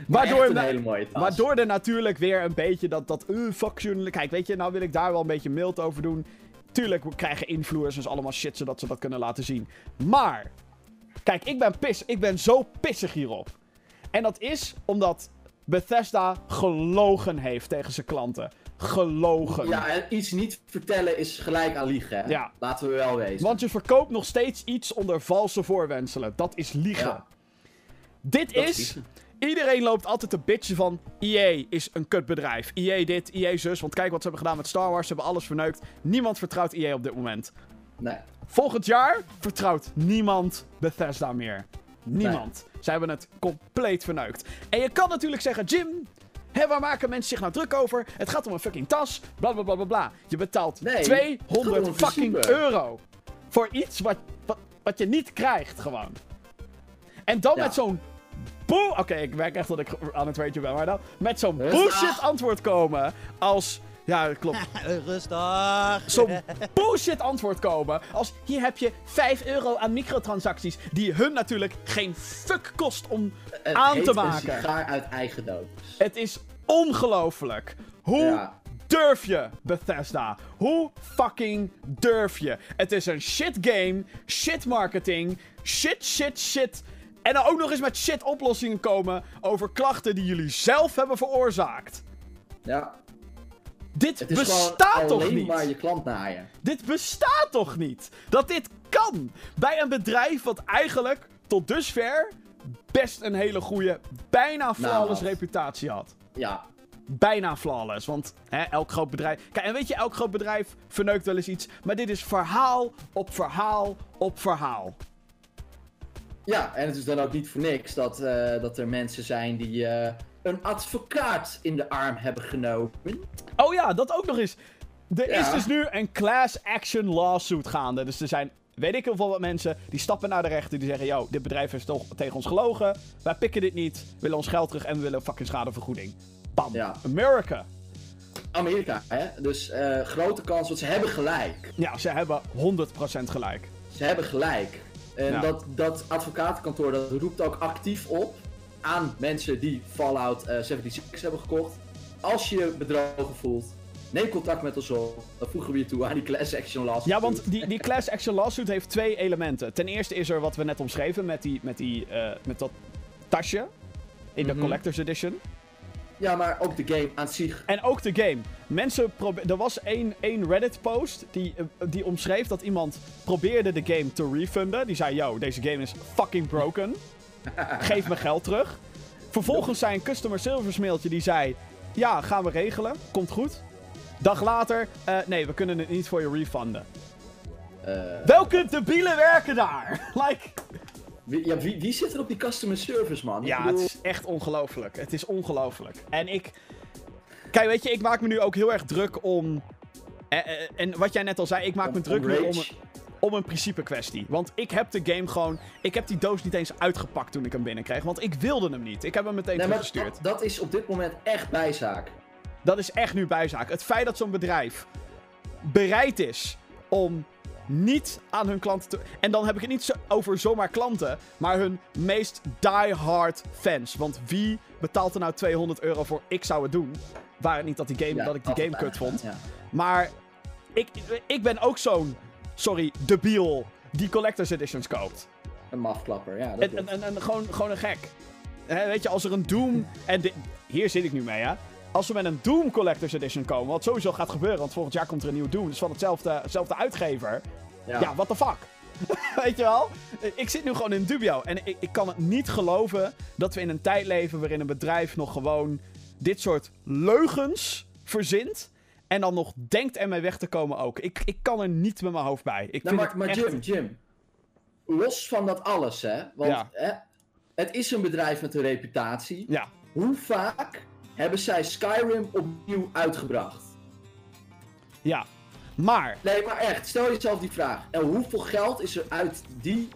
Waardoor,
een.
Waardoor er natuurlijk weer een beetje dat, dat uh, fuck. Kijk, weet je, nou wil ik daar wel een beetje mild over doen. Tuurlijk, krijgen influencers allemaal shit zodat ze dat kunnen laten zien. Maar, kijk, ik ben, pis, ik ben zo pissig hierop. En dat is omdat Bethesda gelogen heeft tegen zijn klanten. Gelogen.
Ja, en iets niet vertellen is gelijk aan liegen. Hè?
Ja.
Laten we wel wezen.
Want je verkoopt nog steeds iets onder valse voorwenselen. Dat is liegen.
Ja.
Dit
Dat
is.
liegen.
Iedereen loopt altijd te bitchen van. EA is een kutbedrijf. EA dit, EA zus. Want kijk wat ze hebben gedaan met Star Wars. Ze hebben alles verneukt. Niemand vertrouwt EA op dit moment.
Nee.
Volgend jaar vertrouwt niemand Bethesda meer. Niemand. Ze hebben het compleet verneukt. En je kan natuurlijk zeggen, Jim. Hé, waar maken mensen zich nou druk over? Het gaat om een fucking tas. Bla bla bla bla bla. Je betaalt
Nee, het gaat om
200
een
fucking euro. Voor iets wat, wat, wat je niet krijgt, gewoon. En dan
Ja.
met zo'n. Oké, ik merk echt dat ik aan het weetje ben. Maar dan met zo'n bullshit antwoord komen. Als. Ja, dat klopt <laughs>
Rustig.
zo'n <laughs> bullshit antwoord komen. Als hier heb je 5 euro aan microtransacties. Die hun natuurlijk geen fuck kost om
Het
aan te
een
maken.
sigaar uit eigen dood.
Het is ongelooflijk. Hoe
Ja.
durf je, Bethesda? Hoe fucking durf je? Het is een shit game, shit marketing, shit, shit, shit. En dan ook nog eens met shit oplossingen komen over klachten die jullie zelf hebben veroorzaakt.
Ja.
Dit bestaat toch niet?
maar je klant naaien.
Dit bestaat toch niet? Dat dit kan bij een bedrijf wat eigenlijk tot dusver best een hele goede, bijna flawless reputatie had.
Ja.
Bijna flawless, want hè, elk groot bedrijf... Kijk, en weet je, elk groot bedrijf verneukt wel eens iets, maar dit is verhaal op verhaal op verhaal.
Ja, en het is dan ook niet voor niks dat, eh, dat er mensen zijn die eh, een advocaat in de arm hebben genomen.
Oh ja, dat ook nog eens. Er
Ja.
is dus nu een class action lawsuit gaande. Dus er zijn, weet ik heel veel wat mensen, die stappen naar de rechter. Die zeggen, yo, dit bedrijf heeft toch tegen ons gelogen. Wij pikken dit niet, willen ons geld terug en we willen fucking schadevergoeding. Bam.
Ja.
America.
Amerika, hè? Dus eh, grote kans, want ze hebben gelijk.
Ja, ze hebben 100% gelijk.
Ze hebben gelijk. En
Ja.
dat, dat advocatenkantoor dat roept ook actief op aan mensen die Fallout eh 76 hebben gekocht. Als je je bedrogen voelt, neem contact met ons op. Dan voegen we je toe aan die class action lawsuit.
Ja, want die, die class action lawsuit heeft twee elementen. Ten eerste is er wat we net omschreven met, die, met, die, eh, met dat tasje in de
Mhm.
Collector's Edition.
Ja, maar ook de game aan zich.
En ook de game. Mensen Er was één, één Reddit-post die, eh, die omschreef dat iemand probeerde de game te refunden. Die zei: Yo, deze game is fucking broken. <laughs> Geef me geld terug. Vervolgens zei een customer service mailtje die zei: Ja, gaan we regelen. Komt goed. Dag later: eh, Nee, we kunnen het niet voor je refunden.
Eh,
Welke debielen werken daar? <laughs> like.
Wie, ja, wie, wie zit er op die customer service, man? Ik
Ja,
bedoel,
het is echt ongelooflijk. Het is ongelooflijk. En ik. Kijk, weet je, ik maak me nu ook heel erg druk om. eh, eh, en wat jij net al zei, ik maak
om-
me druk
om
nu om, een- om een principe kwestie. Want ik heb de game gewoon. Ik heb die doos niet eens uitgepakt toen ik hem binnenkreeg. Want ik wilde hem niet. Ik heb hem meteen
Nee,
teruggestuurd.
dat, dat is op dit moment echt bijzaak.
Dat is echt nu bijzaak. Het feit dat zo'n bedrijf bereid is om niet aan hun klanten te... En dan heb ik het niet zo over zomaar klanten, maar hun meest die-hard fans. Want wie betaalt er nou 200 euro voor ik zou het doen? Waar het niet dat, die game,
Ja,
dat ik die game kut vond.
Ja.
Maar ik, ik ben ook zo'n, sorry, debiel die collector's editions koopt.
Een mafklapper, ja. Dat
En, en, en, en gewoon, gewoon een gek. Weet je, als er een Doom... En hier zit ik nu mee, hè. Als we met een Doom Collector's Edition komen, wat sowieso gaat gebeuren, want volgend jaar komt er een nieuwe Doom, dus van hetzelfde, hetzelfde uitgever. Ja,
ja.
what the fuck? <laughs> weet je wel? Ik zit nu gewoon in dubio. En ik, ik kan het niet geloven dat we in een tijd leven waarin een bedrijf nog gewoon dit soort leugens verzint. En dan nog denkt ermee weg te komen ook. Ik, ik kan er niet met mijn hoofd bij. Ik
Nou,
vind
maar, maar. Jim, Jim. Los van dat alles, hè. Want
Ja.
hè, het is een bedrijf met een reputatie.
Ja,
Hoe vaak hebben zij Skyrim opnieuw uitgebracht?
ja. Maar,
Nee, maar echt, stel jezelf die vraag. En hoeveel geld is er uit die,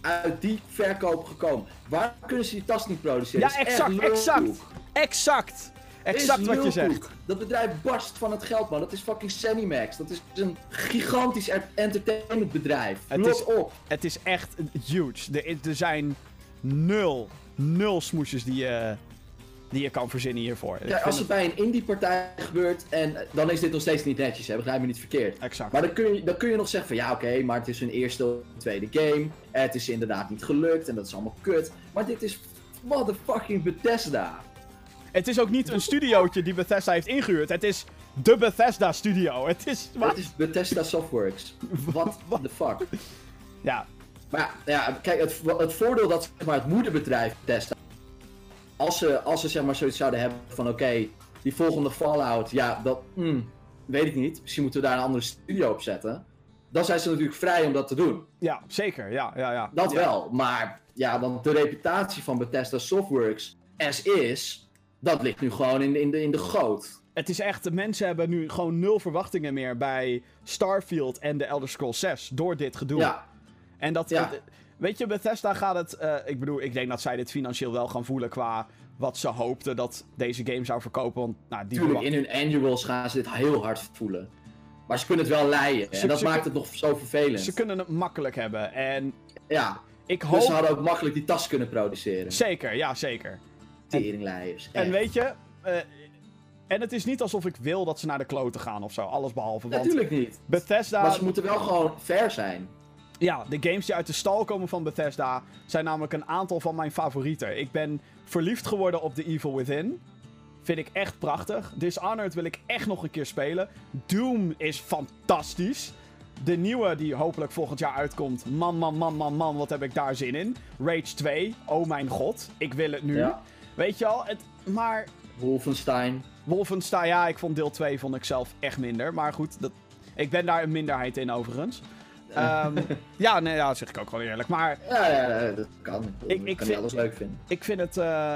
uit die verkoop gekomen? Waar kunnen ze die tas niet produceren?
Ja, exact, exact. exact. Exact wat je zegt.
Dat bedrijf barst van het geld, man. Dat is fucking Cinemax. Dat is een gigantisch er- entertainmentbedrijf.
Het
Lot
is-
op.
Het is echt huge. Er, er zijn nul, nul smoesjes die je, die je kan verzinnen hiervoor.
Ja, als het bij een indie-partij gebeurt, en eh, dan is dit nog steeds niet netjes, hè, begrijp me niet verkeerd.
Exact.
Maar dan kun, je, dan kun je nog zeggen van ja, oké, maar het is hun eerste of tweede game. Het is inderdaad niet gelukt en dat is allemaal kut. Maar dit is motherfucking Bethesda.
Het is ook niet een studiootje die Bethesda heeft ingehuurd. Het is de Bethesda studio. Het is...
Het is Bethesda Softworks. <laughs> What the fuck?
Ja,
Maar ja, ja, kijk, het, het voordeel dat zeg maar, het moederbedrijf Bethesda, als ze, als ze zeg maar, zoiets zouden hebben van oké, die volgende Fallout, ja, dat hmm, weet ik niet. Misschien moeten we daar een andere studio op zetten. Dan zijn ze natuurlijk vrij om dat te doen.
ja zeker. Ja, ja, ja.
Dat
Ja.
wel, maar ja, dan de reputatie van Bethesda Softworks as is, dat ligt nu gewoon in, de- in, de, in de goot.
Het is echt, de mensen hebben nu gewoon nul verwachtingen meer bij Starfield en de Elder Scrolls 6 door dit gedoe.
Ja,
En dat,
Ja.
het- weet je, Bethesda gaat het, eh, ik bedoel, ik denk dat zij dit financieel wel gaan voelen qua wat ze hoopten dat deze game zou verkopen. Want, nou, die
natuurlijk, in hun annuals gaan ze dit heel hard voelen. Maar ze kunnen het wel leiden.
Ze-
En dat maakt het nog zo vervelend.
Ze kunnen het makkelijk hebben. En
Ja,
ik
dus
hoop...
ze hadden ook makkelijk die tas kunnen produceren.
Zeker, ja, zeker.
Teringleiers.
En
echt.
weet je, eh, en het is niet alsof ik wil dat ze naar de kloten gaan of zo. Alles behalve. Want
Natuurlijk niet.
Bethesda,
Maar ze moeten wel gewoon fair zijn.
Ja, de games die uit de stal komen van Bethesda zijn namelijk een aantal van mijn favorieten. Ik ben verliefd geworden op The Evil Within. Vind ik echt prachtig. Dishonored wil ik echt nog een keer spelen. Doom is fantastisch. De nieuwe die hopelijk volgend jaar uitkomt. Man, man, man, man, man, wat heb ik daar zin in. Rage 2, oh mijn god. Ik wil het nu.
Ja.
Weet je al, het, maar
Wolfenstein.
Wolfenstein, ja, ik vond deel 2 vond ik zelf echt minder. Maar goed, dat, ik ben daar een minderheid in overigens. Ehm, <laughs> ja, nee, ja, dat zeg ik ook gewoon eerlijk. Maar
Ja, ja, dat kan. Ik,
Ik-
kan
vind-
alles leuk vinden.
ik vind het eh,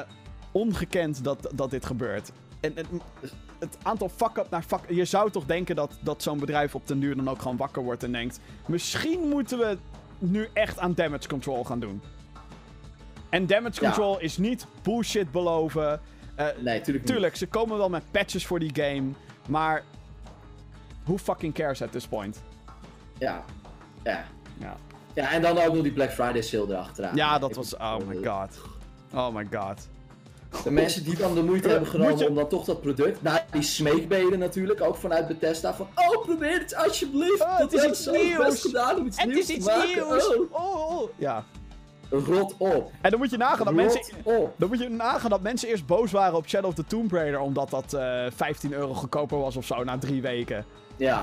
ongekend dat, dat dit gebeurt. En, het- het aantal fuck-up naar fuck... Je zou toch denken dat, dat zo'n bedrijf op den duur dan ook gewoon wakker wordt en denkt... Misschien moeten we nu echt aan damage control gaan doen. En damage
Ja.
control is niet bullshit beloven. Eh,
Nee, tuurlijk niet.
Tuurlijk, ze komen wel met patches voor die game. Maar who fucking cares at this point?
Ja. Ja.
Ja,
Ja, en dan ook nog die Black Friday sale erachteraan.
ja dat was... Oh my god. Oh my god.
De mensen die dan de moeite <laughs> hebben genomen
je-
om dan toch dat product, na die smeekbeden natuurlijk, ook vanuit Bethesda, van oh probeer het alsjeblieft,
Oh,
dat
is iets nieuws.
best gedaan om iets
Het
nieuws
is iets
maken.
nieuws!
Oh.
Oh, oh. Ja.
Rot op.
En dan moet je nagaan dat
Rot
mensen...
op.
Dan moet je nagaan dat mensen eerst boos waren op Shadow of the Tomb Raider... omdat dat eh 15 euro goedkoper was of zo na drie weken.
Ja,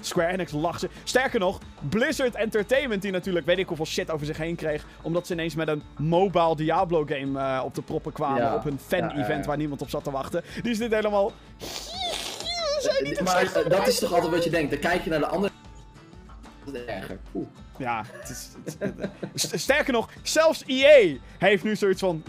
Square Enix lacht ze. Sterker nog, Blizzard Entertainment, die natuurlijk weet ik hoeveel shit over zich heen kreeg. omdat ze ineens met een mobile Diablo game eh, op de proppen kwamen.
Ja.
op een fan-event
Ja, ja, ja.
waar niemand op zat te wachten. Die is dit helemaal. zijn niet
maar eh, dat is toch altijd wat je denkt. Dan kijk je naar de andere. Erger. Oeh.
Ja, het is, het sterker nog, zelfs EA heeft nu zoiets van.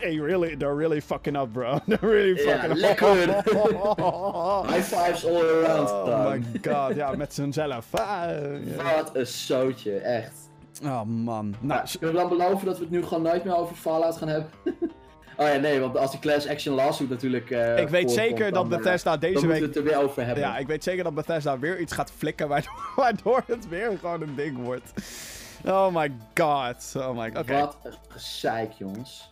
Hey, really, they're really fucking up, bro. <laughs> They're really fucking up. <laughs>
High fives all around.
Oh
dan.
my god, ja, met hunzelf. Ah, ja.
Wat een zootje, echt.
Oh man. Nou,
Nou, kunnen we dan beloven dat we het nu gewoon nooit meer over Fallout gaan hebben? <laughs> Oh ja, nee, want als die class action lawsuit natuurlijk. eh,
ik weet zeker dat
dan, eh,
Bethesda deze week...
het er weer over hebben.
Ja, ik weet zeker dat Bethesda weer iets gaat flikken waardoor, <laughs> waardoor het weer gewoon een ding wordt. Oh my god. Oh my god.
Wat een gezeik, jongens.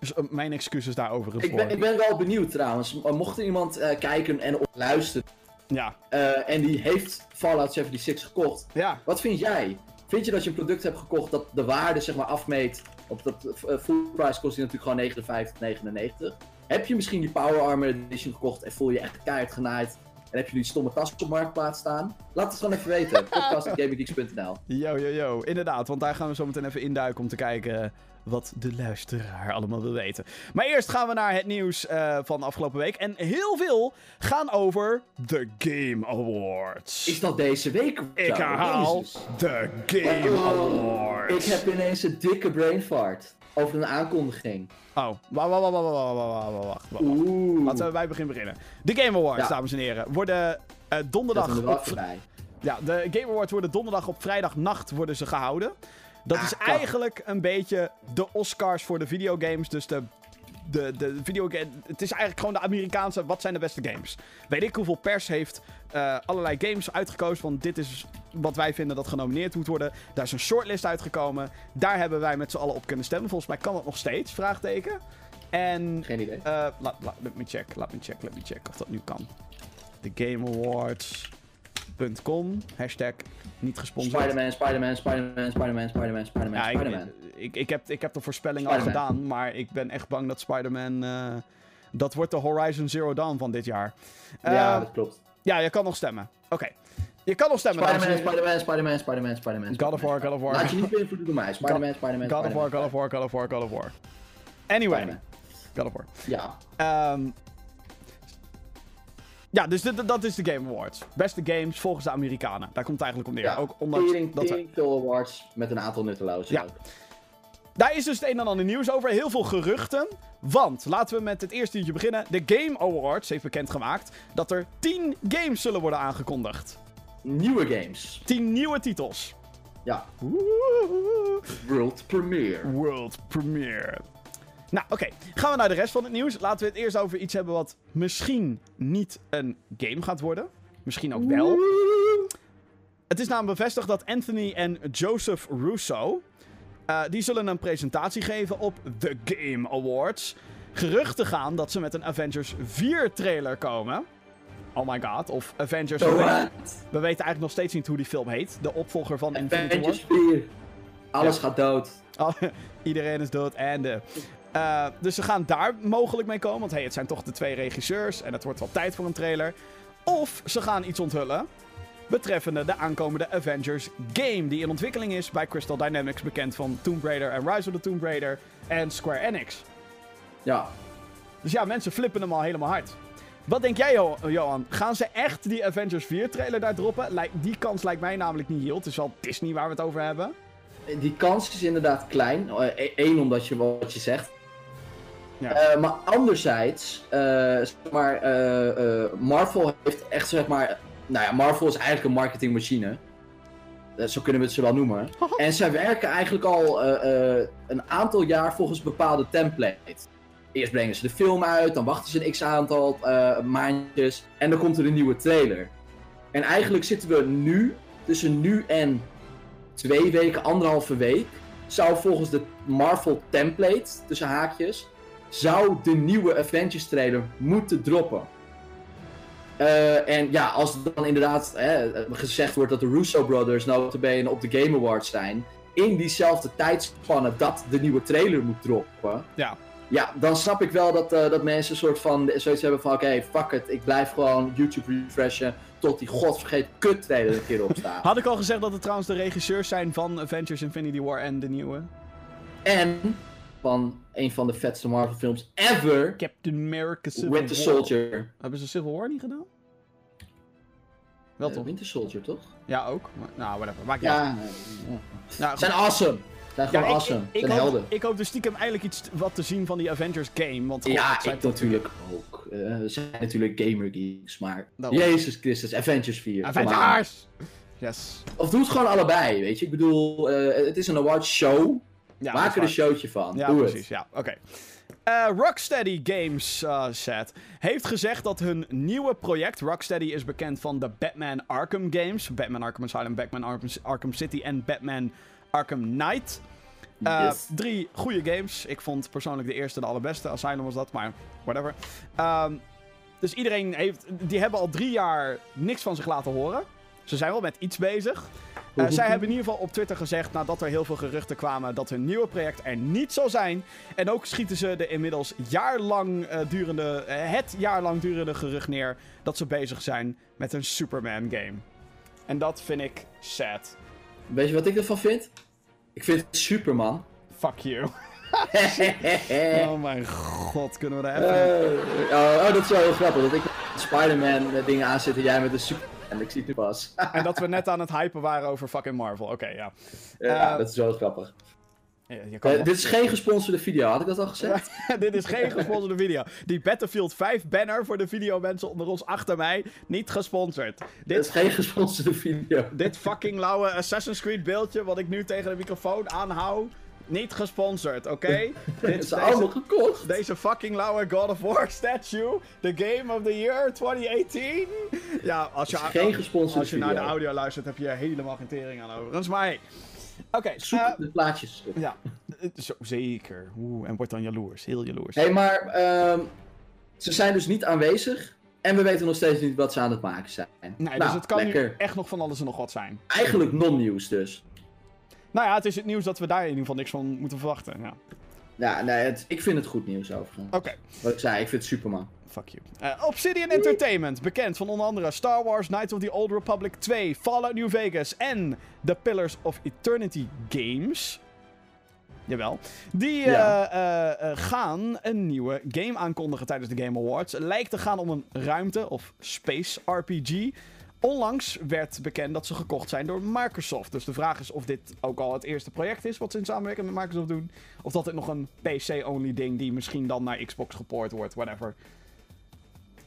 dus, eh, mijn excuses daarover.
Ik ben, ik ben wel benieuwd trouwens. Mocht er iemand kijken en luisteren.
Ja,
en die heeft Fallout 76 gekocht.
ja.
Wat vind jij? Vind je dat je een product hebt gekocht dat de waarde zeg maar afmeet? Op dat eh, full price kost die natuurlijk gewoon 59,99. Heb je misschien die Power Armor Edition gekocht en voel je echt keihard genaaid? En heb je die stomme tas op marktplaats staan? Laat het gewoon even weten. <laughs> Podcast.gaminggeeks.nl
Yo, yo, yo. Inderdaad, want daar gaan we zo meteen even induiken om te kijken wat de luisteraar allemaal wil weten. Maar eerst gaan we naar het nieuws van van afgelopen week. En heel veel gaan over de Game Awards.
Is dat deze week?
Ik herhaal de Game Awards.
Ik heb ineens een dikke brain fart over een aankondiging.
Oh, wacht, wacht, wacht, wacht. Laten we bij beginnen. De Game Awards, dames en heren, worden donderdag...
Dat.
Ja, de Game Awards worden donderdag op vrijdagnacht worden ze gehouden. Dat
Ah,
is eigenlijk een beetje de Oscars voor de videogames. Dus de, de, de videogame... Het is eigenlijk gewoon de Amerikaanse... Wat zijn de beste games? Weet ik hoeveel pers heeft eh, allerlei games uitgekozen. Want dit is wat wij vinden dat genomineerd moet worden. Daar is een shortlist uitgekomen. Daar hebben wij met z'n allen op kunnen stemmen. Volgens mij kan dat nog steeds, vraagteken. En
Geen idee.
eh, laat, laat, let me check, laat me check, let me check of dat nu kan. De Game Awards.com, hashtag niet gesponsord.
Spider-Man, Spider-Man, Spider-Man, Spider-Man, Spider-Man, Spider-Man,
Ja, ik,
Spider-Man.
ik, ik, heb, ik heb de voorspelling al gedaan, maar ik ben echt bang dat Spider-Man... eh, dat wordt de Horizon Zero Dawn van dit jaar.
Ja,
Eh,
dat klopt.
ja, je kan nog stemmen. Oké. Je kan nog stemmen,
Spider-Man. Spider-Man, Spider-Man, Spider-Man, Spider-Man.
God of War, God of War.
Laat je niet beïnvloeden door mij. Spider-Man, Spider-Man,
God of War. God of War, God of War, God of War. Anyway. God of War.
Ja.
Ehm, ja, dus dit- dat is de Game Awards. Beste games volgens de Amerikanen. Daar komt het eigenlijk om neer.
ja.
Ook ondanks
Tering,
dat
tering awards met een aantal nuttelozen
Ja.
ook.
Daar is dus het een en ander nieuws over. Heel veel geruchten. Want, laten we met het eerste uurtje beginnen. De Game Awards heeft bekendgemaakt dat er 10 games zullen worden aangekondigd.
Nieuwe games.
10 nieuwe titels.
Ja.
Woehoe.
World Premiere.
World Premiere. Nou, oké. Gaan we naar de rest van het nieuws. Laten we het eerst over iets hebben wat misschien niet een game gaat worden. Misschien ook wel. Het is namelijk bevestigd dat Anthony en Joseph Russo... eh, die zullen een presentatie geven op The Game Awards. Geruchten gaan dat ze met een Avengers 4 trailer komen. Oh my god. Of Avengers... We, weten, eigenlijk nog steeds niet hoe die film heet. De opvolger van Infinity War.
Avengers 4. Alles gaat dood.
Oh, <laughs> iedereen is dood en de. Eh, dus ze gaan daar mogelijk mee komen. Want hey, het zijn toch de twee regisseurs. En het wordt wel tijd voor een trailer. Of ze gaan iets onthullen. Betreffende de aankomende Avengers game. Die in ontwikkeling is bij Crystal Dynamics. Bekend van Tomb Raider en Rise of the Tomb Raider. En Square Enix.
Ja.
Dus ja, mensen flippen hem al helemaal hard. Wat denk jij, Jo- Johan? Gaan ze echt die Avengers 4 trailer daar droppen? Die kans lijkt mij namelijk niet heel. Het is wel Disney waar we het over hebben.
Die kans is inderdaad klein. Eén, omdat je wat je zegt.
Ja.
Eh, maar anderzijds, eh, zeg maar, eh, eh, Marvel heeft echt, zeg maar... Nou ja, Marvel is eigenlijk een marketingmachine. Zo kunnen we het ze wel noemen. <laughs> en zij werken eigenlijk al eh, eh, een aantal jaar volgens bepaalde templates. Eerst brengen ze de film uit, dan wachten ze een x-aantal eh, maandjes en dan komt er een nieuwe trailer. En eigenlijk zitten we nu, tussen nu en twee weken, anderhalve week, zou volgens de Marvel template, tussen haakjes, zou de nieuwe Avengers trailer moeten droppen. Eh, en ja, als er dan inderdaad hè, gezegd wordt dat de Russo Brothers notabene op de Game Awards zijn, in diezelfde tijdspanne dat de nieuwe trailer moet droppen,
Ja.
ja, dan snap ik wel dat, eh, dat mensen een soort van zoiets hebben van oké, fuck it, ik blijf gewoon YouTube refreshen tot die godvergeten kut trailer een keer opstaat. <laughs>
Had ik al gezegd dat het trouwens de regisseurs zijn van Avengers Infinity War en de nieuwe?
en van een van de vetste Marvel films ever,
Captain America Civil
Winter
War.
Soldier.
Hebben ze Civil War niet gedaan? Wel
Eh,
toch?
Winter Soldier, toch?
Ja, ook. Maar, nou, whatever. Maakt niet uit.
Ja, ja.
Nou,
zijn awesome. Zijn
Ja,
gewoon
ik,
awesome.
ik, ik,
zijn
hoop,
helden.
ik hoop dus stiekem eigenlijk iets wat te zien van die Avengers game. Want
ja, ik natuurlijk ook. Eh, we zijn natuurlijk gamer geeks, maar... Jezus Christus, Avengers 4. come on.
Avengers! Yes.
Of doe het gewoon allebei, weet je. Ik bedoel, eh, het is een award show.
Ja,
Maak er een showtje van.
Ja,
doe
precies.
het.
Ja, oké. Eh, Rocksteady Games uh, set heeft gezegd dat hun nieuwe project, Rocksteady is bekend van de Batman Arkham games, Batman Arkham Asylum, Batman Arkham, Arkham City en Batman Arkham Knight. Uh,
Yes.
Drie goede games. Ik vond persoonlijk de eerste de allerbeste. Asylum was dat, maar whatever. Ehm, dus iedereen heeft... Die hebben al drie jaar niks van zich laten horen. Ze zijn wel met iets bezig. Uh, zij hebben in ieder geval op Twitter gezegd, nadat er heel veel geruchten kwamen, dat hun nieuwe project er niet zal zijn. En ook schieten ze de inmiddels jaarlang uh, durende, uh, het jaarlang durende gerucht neer dat ze bezig zijn met een Superman game. En dat vind ik sad.
Weet je wat ik ervan vind? Ik vind het Superman.
Fuck you. <laughs> <laughs> oh mijn god, kunnen we daar even...
oh, oh, dat is wel heel grappig. Dat ik met Spider-Man dingen aanzet en jij met een Superman. En ik zie het nu pas.
en dat we net aan het hypen waren over fucking Marvel. Oké, okay, ja.
Ja, uh, dat is wel grappig.
Ja,
uh, dit is geen gesponsorde video, had ik dat al gezegd? <laughs>
dit is geen gesponsorde video. Die Battlefield 5 banner voor de video mensen onder ons achter mij, niet gesponsord.
Dit is geen gesponsorde video.
Dit fucking lauwe Assassin's Creed beeldje wat ik nu tegen de microfoon aanhoud, niet gesponsord, oké? <laughs> Okay?
Dit is allemaal gekocht.
Deze fucking lauwe God of War statue, the game of the year 2018. Ja, als je,
geen gesponsorde
als je naar de audio luistert, heb je helemaal geen tering aan overigens. Maar hey. Oké, okay,
zoek uh, de plaatjes. Op.
Ja, zo, zeker. Oeh, en wordt dan jaloers, heel jaloers.
Hé, hey, maar um, ze zijn dus niet aanwezig. En we weten nog steeds niet wat ze aan het maken zijn.
Nee, nou, dus het kan lekker. nu echt nog van alles en nog wat zijn.
Eigenlijk non-nieuws dus.
Nou ja, het is het nieuws dat we daar in ieder geval niks van moeten verwachten. Ja,
ja nee, het, ik vind het goed nieuws overigens.
Oké. Okay.
Wat ik zei, ik vind het Superman.
Fuck you. Uh, Obsidian Entertainment, bekend van onder andere Star Wars, Knights of the Old Republic 2, Fallout New Vegas en The Pillars of Eternity Games. Jawel. Die ja. uh, uh, gaan een nieuwe game aankondigen tijdens de Game Awards. Lijkt te gaan om een ruimte- of space RPG. Onlangs werd bekend dat ze gekocht zijn door Microsoft. Dus de vraag is of dit ook al het eerste project is wat ze in samenwerking met Microsoft doen. Of dat dit nog een PC-only ding die misschien dan naar Xbox gepoord wordt, whatever.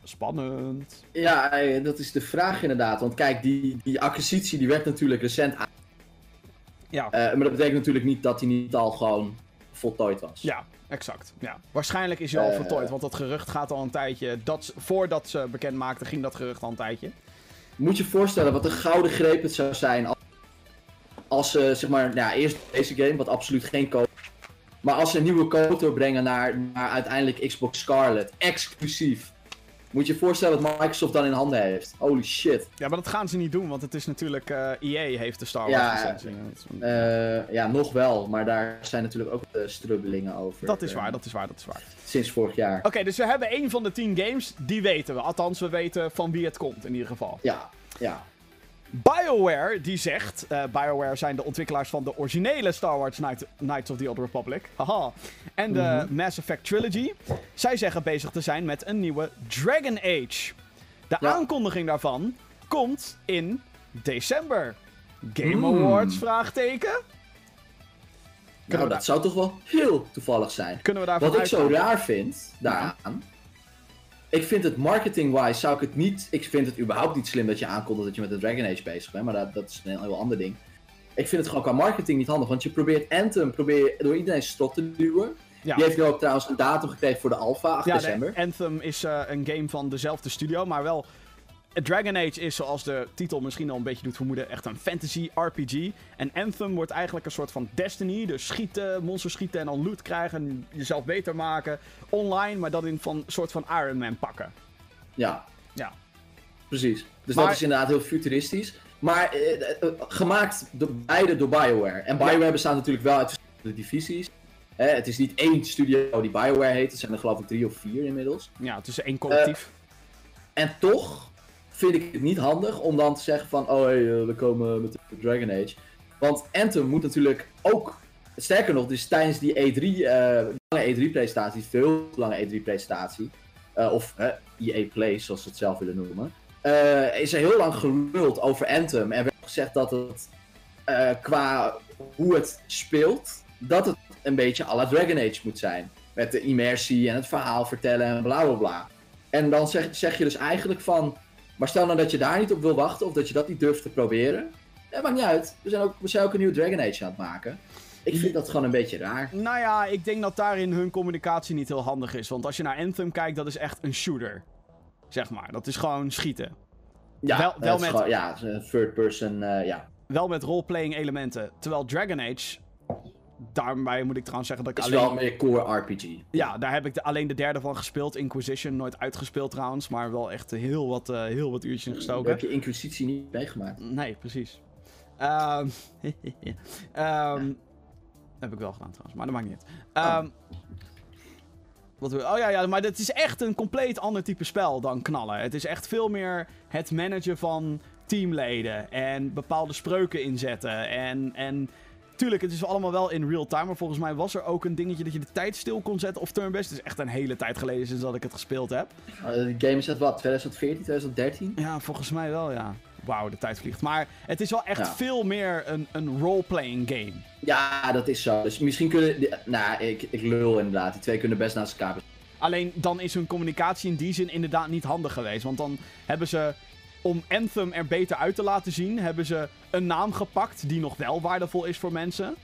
Spannend.
Ja, dat is de vraag inderdaad. Want kijk, die, die acquisitie die werd natuurlijk recent aan.
Ja.
Uh, maar dat betekent natuurlijk niet dat hij niet al gewoon voltooid was.
Ja, exact. Ja. Waarschijnlijk is hij al uh, voltooid, want dat gerucht gaat al een tijdje. Dat, voordat ze bekend maakten, ging dat gerucht al een tijdje.
Moet je voorstellen wat een gouden greep het zou zijn als, ze, zeg maar, nou, eerst deze game, wat absoluut geen code. Maar als ze een nieuwe code brengen naar, naar uiteindelijk Xbox Scarlet, exclusief. Moet je je voorstellen wat Microsoft dan in handen heeft. Holy shit.
Ja, maar dat gaan ze niet doen, want het is natuurlijk... Uh, EA heeft de Star Wars
ja,
licentie.
Uh, ja, nog wel. Maar daar zijn natuurlijk ook de strubbelingen over.
Dat is waar, dat is waar, dat is waar.
Sinds vorig jaar.
Oké, okay, dus we hebben één van de tien games, die weten we. Althans, we weten van wie het komt in ieder geval.
Ja, ja.
BioWare, die zegt... Uh, BioWare zijn de ontwikkelaars van de originele Star Wars Knight, Knights of the Old Republic. Haha. En de mm -hmm. Mass Effect Trilogy. Zij zeggen bezig te zijn met een nieuwe Dragon Age. De ja. aankondiging daarvan komt in december. Game mm. Awards, vraagteken?
Nou, dat zou toch wel heel toevallig zijn.
Kunnen we daar
Wat ik zo raar vind, daaraan... Ja. Ik vind het marketing-wise zou ik het niet... Ik vind het überhaupt niet slim dat je aankondigt dat je met de Dragon Age bezig bent. Maar dat, dat is een heel ander ding. Ik vind het gewoon qua marketing niet handig. Want je probeert Anthem probeer je door iedereen strot te duwen. Ja. Die heeft nu ook trouwens een datum gekregen voor de alpha, 8
ja,
december.
Anthem is uh, een game van dezelfde studio, maar wel... Dragon Age is, zoals de titel misschien al een beetje doet vermoeden, echt een fantasy RPG. En Anthem wordt eigenlijk een soort van Destiny. Dus schieten, monsters schieten en dan loot krijgen. En jezelf beter maken. Online, maar dat in een soort van Iron Man pakken.
Ja.
Ja.
Precies. Dus maar... dat is inderdaad heel futuristisch. Maar eh, eh, gemaakt door, beide door BioWare. En BioWare ja. bestaat natuurlijk wel uit verschillende divisies. Eh, het is niet één studio die BioWare heet. Het zijn er geloof ik drie of vier inmiddels.
Ja, het is één collectief.
en toch vind ik het niet handig om dan te zeggen van, oh hey, uh, we komen met de Dragon Age. Want Anthem moet natuurlijk ook, sterker nog, dus tijdens die E3, uh, lange E3-presentatie, veel lange E3-presentatie, uh, of EA Play, zoals ze het zelf willen noemen, is er heel lang geluld over Anthem en werd gezegd dat het qua hoe het speelt, dat het een beetje à la Dragon Age moet zijn. Met de immersie en het verhaal vertellen en bla bla bla. En dan zeg, zeg je dus eigenlijk van, maar stel nou dat je daar niet op wil wachten of dat je dat niet durft te proberen. Dat maakt niet uit. We zijn ook, we zijn ook een nieuwe Dragon Age aan het maken. Ik vind dat gewoon een beetje raar.
Nou ja, ik denk dat daarin hun communicatie niet heel handig is. Want als je naar Anthem kijkt, dat is echt een shooter. Zeg maar. Dat is gewoon schieten.
Ja,
Wel- wel met-
gewoon- ja, third person, eh, ja.
Wel met roleplaying elementen. Terwijl Dragon Age. Daarbij moet ik trouwens zeggen dat ik
is
alleen.
wel meer core RPG.
Ja, daar heb ik de, alleen de derde van gespeeld. Inquisition. Nooit uitgespeeld trouwens. Maar wel echt heel wat, eh, heel wat uurtjes in
Daar
gestoken.
heb je Inquisitie niet meegemaakt.
Nee, precies. Ehm <laughs> ehm, heb ik wel gedaan trouwens, maar dat maakt niet uit. Wat wil- oh ja, ja, maar het is echt een compleet ander type spel dan knallen. Het is echt veel meer het managen van teamleden en bepaalde spreuken inzetten. En, en tuurlijk, het is allemaal wel in real time, maar volgens mij was er ook een dingetje dat je de tijd stil kon zetten of turn-based. Het is echt een hele tijd geleden sinds dat ik het gespeeld heb.
Uh, de game is uit wat? 2014, 2013?
Ja, volgens mij wel, ja. Wauw, de tijd vliegt. Maar het is wel echt
Ja.
veel meer een, een role-playing game.
Ja, dat is zo. Dus misschien kunnen... die- nou, ik, ik lul inderdaad. Die twee kunnen best naast elkaar.
Alleen dan is hun communicatie in die zin inderdaad niet handig geweest. Want dan hebben ze, om Anthem er beter uit te laten zien, hebben ze een naam gepakt die nog wel waardevol is voor mensen.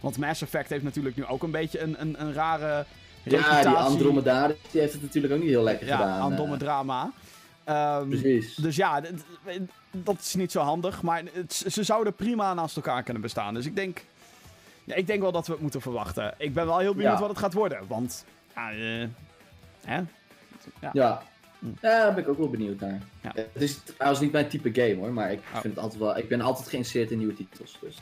Want Mass Effect heeft natuurlijk nu ook een beetje een, een, een rare reputatie.
Ja, die Andromeda, die heeft het natuurlijk ook niet heel lekker
Ja,
gedaan. eh.
Andromeda. Ehm
Precies.
Dus ja, dat is niet zo handig. Maar het- ze zouden prima naast elkaar kunnen bestaan. Dus ik denk, ja, ik denk wel dat we het moeten verwachten. Ik ben wel heel benieuwd
Ja.
wat het gaat worden. Want, ja, eh, hè?
Ja. Ja, daar ben ik ook wel benieuwd naar.
Ja.
Het is trouwens niet mijn type game hoor, maar ik,
Oh.
vind het altijd wel, ik ben altijd geïnteresseerd in nieuwe titels. Dus.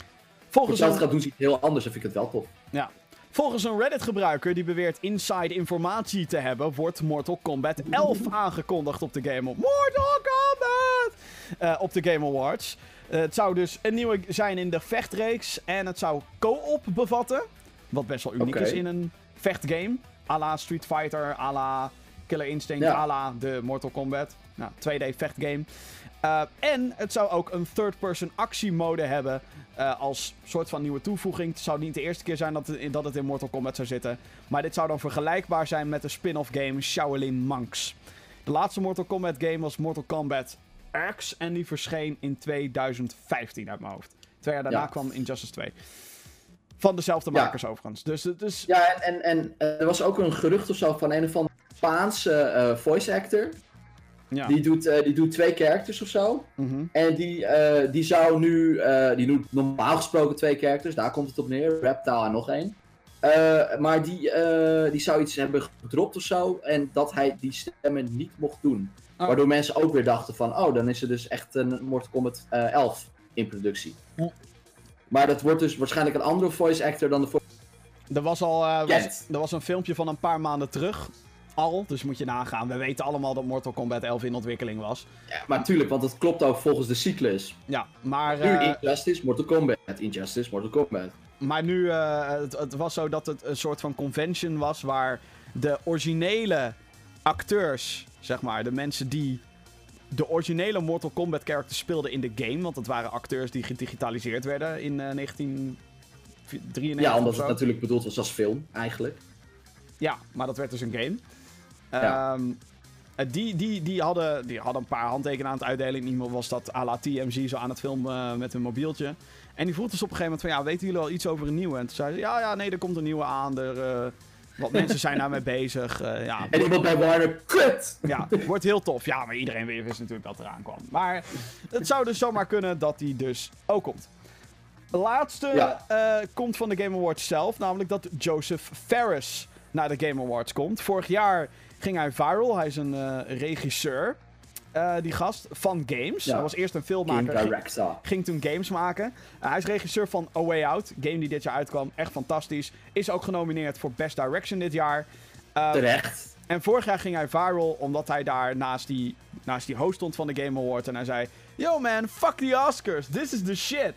Volgens
Als je het gaat doen, is het heel anders, dan vind ik het wel tof.
ja. Volgens een Reddit-gebruiker die beweert inside informatie te hebben, wordt Mortal Kombat 11 aangekondigd op de Game Awards. Mortal Kombat! Eh, op de Game Awards. Eh, het zou dus een nieuwe zijn in de vechtreeks en het zou co-op bevatten. Wat best wel uniek is in een vechtgame. à la Street Fighter, à la Killer Instinct,
Ja.
à la de Mortal Kombat. Nou, 2D vechtgame. Eh, en het zou ook een third-person actiemode hebben. eh, als soort van nieuwe toevoeging. Het zou niet de eerste keer zijn dat het, dat het in Mortal Kombat zou zitten. Maar dit zou dan vergelijkbaar zijn met de spin-off game Shaolin Monks. De laatste Mortal Kombat game was Mortal Kombat X. En die verscheen in 2015 uit mijn hoofd. Twee jaar daarna
Ja.
kwam Injustice 2. Van dezelfde
Ja.
makers overigens. Dus het is...
Ja, en, en, en er was ook een gerucht of zo van een of andere Spaanse eh, voice actor.
Ja.
Die, doet, eh, die doet twee characters of zo.
Mhm.
En die, eh, die zou nu, die doet normaal gesproken twee characters, daar komt het op neer. Reptile en nog één. Maar die, die zou iets hebben gedropt of zo. En dat hij die stemmen niet mocht doen.
Oh.
Waardoor mensen ook weer dachten van, oh, dan is er dus echt een Mortal Kombat eh 11 in productie.
Ja.
Maar dat wordt dus waarschijnlijk een andere voice actor dan de
Er was al was,
Kent.
er was een filmpje van een paar maanden terug. Al, dus moet je nagaan. We weten allemaal dat Mortal Kombat 11 in ontwikkeling was.
Ja, maar natuurlijk, want het klopt ook volgens de cyclus.
Ja, maar,
Nu
eh,
Injustice, Mortal Kombat. Injustice, Mortal Kombat.
maar nu, eh, het, het was zo dat het een soort van convention was waar de originele acteurs, zeg maar, de mensen die de originele Mortal Kombat characters speelden in de game, want het waren acteurs die gedigitaliseerd werden in eh 1993
Ja,
of
omdat het natuurlijk bedoeld was als film, eigenlijk.
Ja, maar dat werd dus een game.
Ja.
Ehm, eh, die, die, die, hadden, die hadden een paar handtekeningen aan het uitdelen. Geval was dat à la TMZ zo aan het filmen eh, met hun mobieltje. En die vroeg dus op een gegeven moment van... Ja, weten jullie al iets over een nieuwe? En toen zei ze... Ja, ja, nee, er komt een nieuwe aan. Er, eh, wat mensen zijn daarmee <laughs> bezig. eh, ja,
En iemand bij Warner, kut!
ja, wordt heel tof. Ja, maar iedereen wist natuurlijk dat eraan kwam. Maar het zou dus zomaar kunnen dat die dus ook komt. De laatste
Ja.
komt van de Game Awards zelf. Namelijk dat Joseph Ferris naar de Game Awards komt. Vorig jaar ging hij viral. Hij is een eh, regisseur. eh, die gast van games.
Ja.
Hij was eerst een filmmaker. ging- toen games maken. Uh, hij is regisseur van A Way Out. Game die dit jaar uitkwam. Echt fantastisch. Is ook genomineerd voor Best Direction dit jaar. Uh,
Terecht.
en vorig jaar ging hij viral omdat hij daar naast die, naast die host stond van de Game Award. En hij zei: Yo man, fuck the Oscars. This is the shit.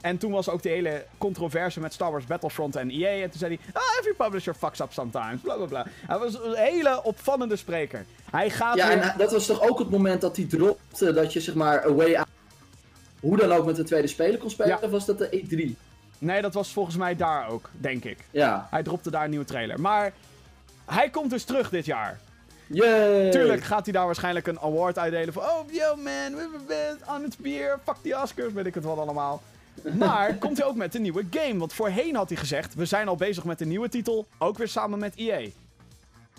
En toen was ook de hele controverse met Star Wars Battlefront en EA. En toen zei hij: oh, every publisher fucks up sometimes. Bla bla bla. Hij was een hele opvallende spreker. Hij gaat
Ja,
weer...
en eh, dat was toch ook het moment dat hij dropte dat je zeg maar Away Out hoe dan ook met de tweede speler kon spelen?
Ja.
Of was dat de E3?
Nee, dat was volgens mij daar ook, denk ik.
Ja.
Hij dropte daar een nieuwe trailer. Maar hij komt dus terug dit jaar.
Yay!
Tuurlijk gaat hij daar waarschijnlijk een award uitdelen van... Oh, yo man, we hebben best on het bier. Fuck die Oscars, weet ik het wel allemaal. Maar komt hij ook met een nieuwe game? Want voorheen had hij gezegd, we zijn al bezig met een nieuwe titel, ook weer samen met EA.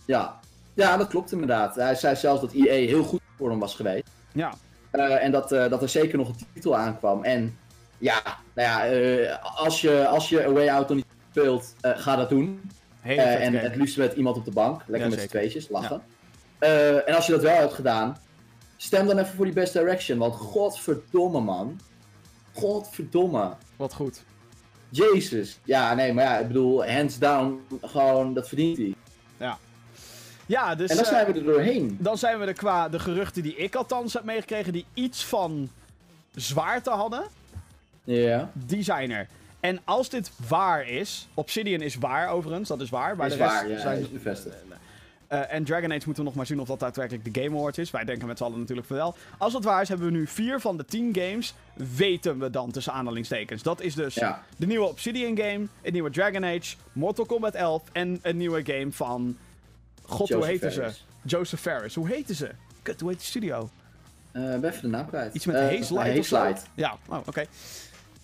Ja. ja, dat klopt inderdaad. Hij zei zelfs dat EA heel goed voor hem was geweest.
Ja,
Eh, en dat, eh, dat er zeker nog een titel aankwam. En ja, nou ja, eh, als, je, als je A Way Out nog niet speelt, ga dat doen. en het liefst met iemand op de bank. Lekker
Ja,
met z'n tweetjes, lachen. En als je dat wel hebt gedaan, stem dan even voor die Best Direction. Want godverdomme man. Godverdomme.
Wat goed.
Jezus. Ja, nee, maar ja, ik bedoel, hands down, gewoon, dat verdient hij.
Ja, dus
En dan
eh,
zijn we er doorheen.
dan zijn we er qua de geruchten die ik althans heb meegekregen, die iets van zwaarte hadden,
Ja,
die zijn er. En als dit waar is, Obsidian is waar overigens, dat is waar. Maar
is
de rest
waar, ja,
zijn,
is bevestigd.
Eh, en Dragon Age moeten we nog maar zien of dat daadwerkelijk de Game Awards is. Wij denken met z'n allen natuurlijk van wel. Als het waar is, hebben we nu vier van de tien games. Weten we dan tussen aanhalingstekens. Dat is dus
Ja.
de nieuwe Obsidian game, een nieuwe Dragon Age, Mortal Kombat 11 en een nieuwe game van. God, hoe
Joseph
heette
Fares.
ze? Joseph Ferris. Hoe heette ze? Kut, hoe heet die studio?
Eh, ben even de naam kwijt.
Iets met
Eh,
Haze Light
Haze.
Ja, oh, oké.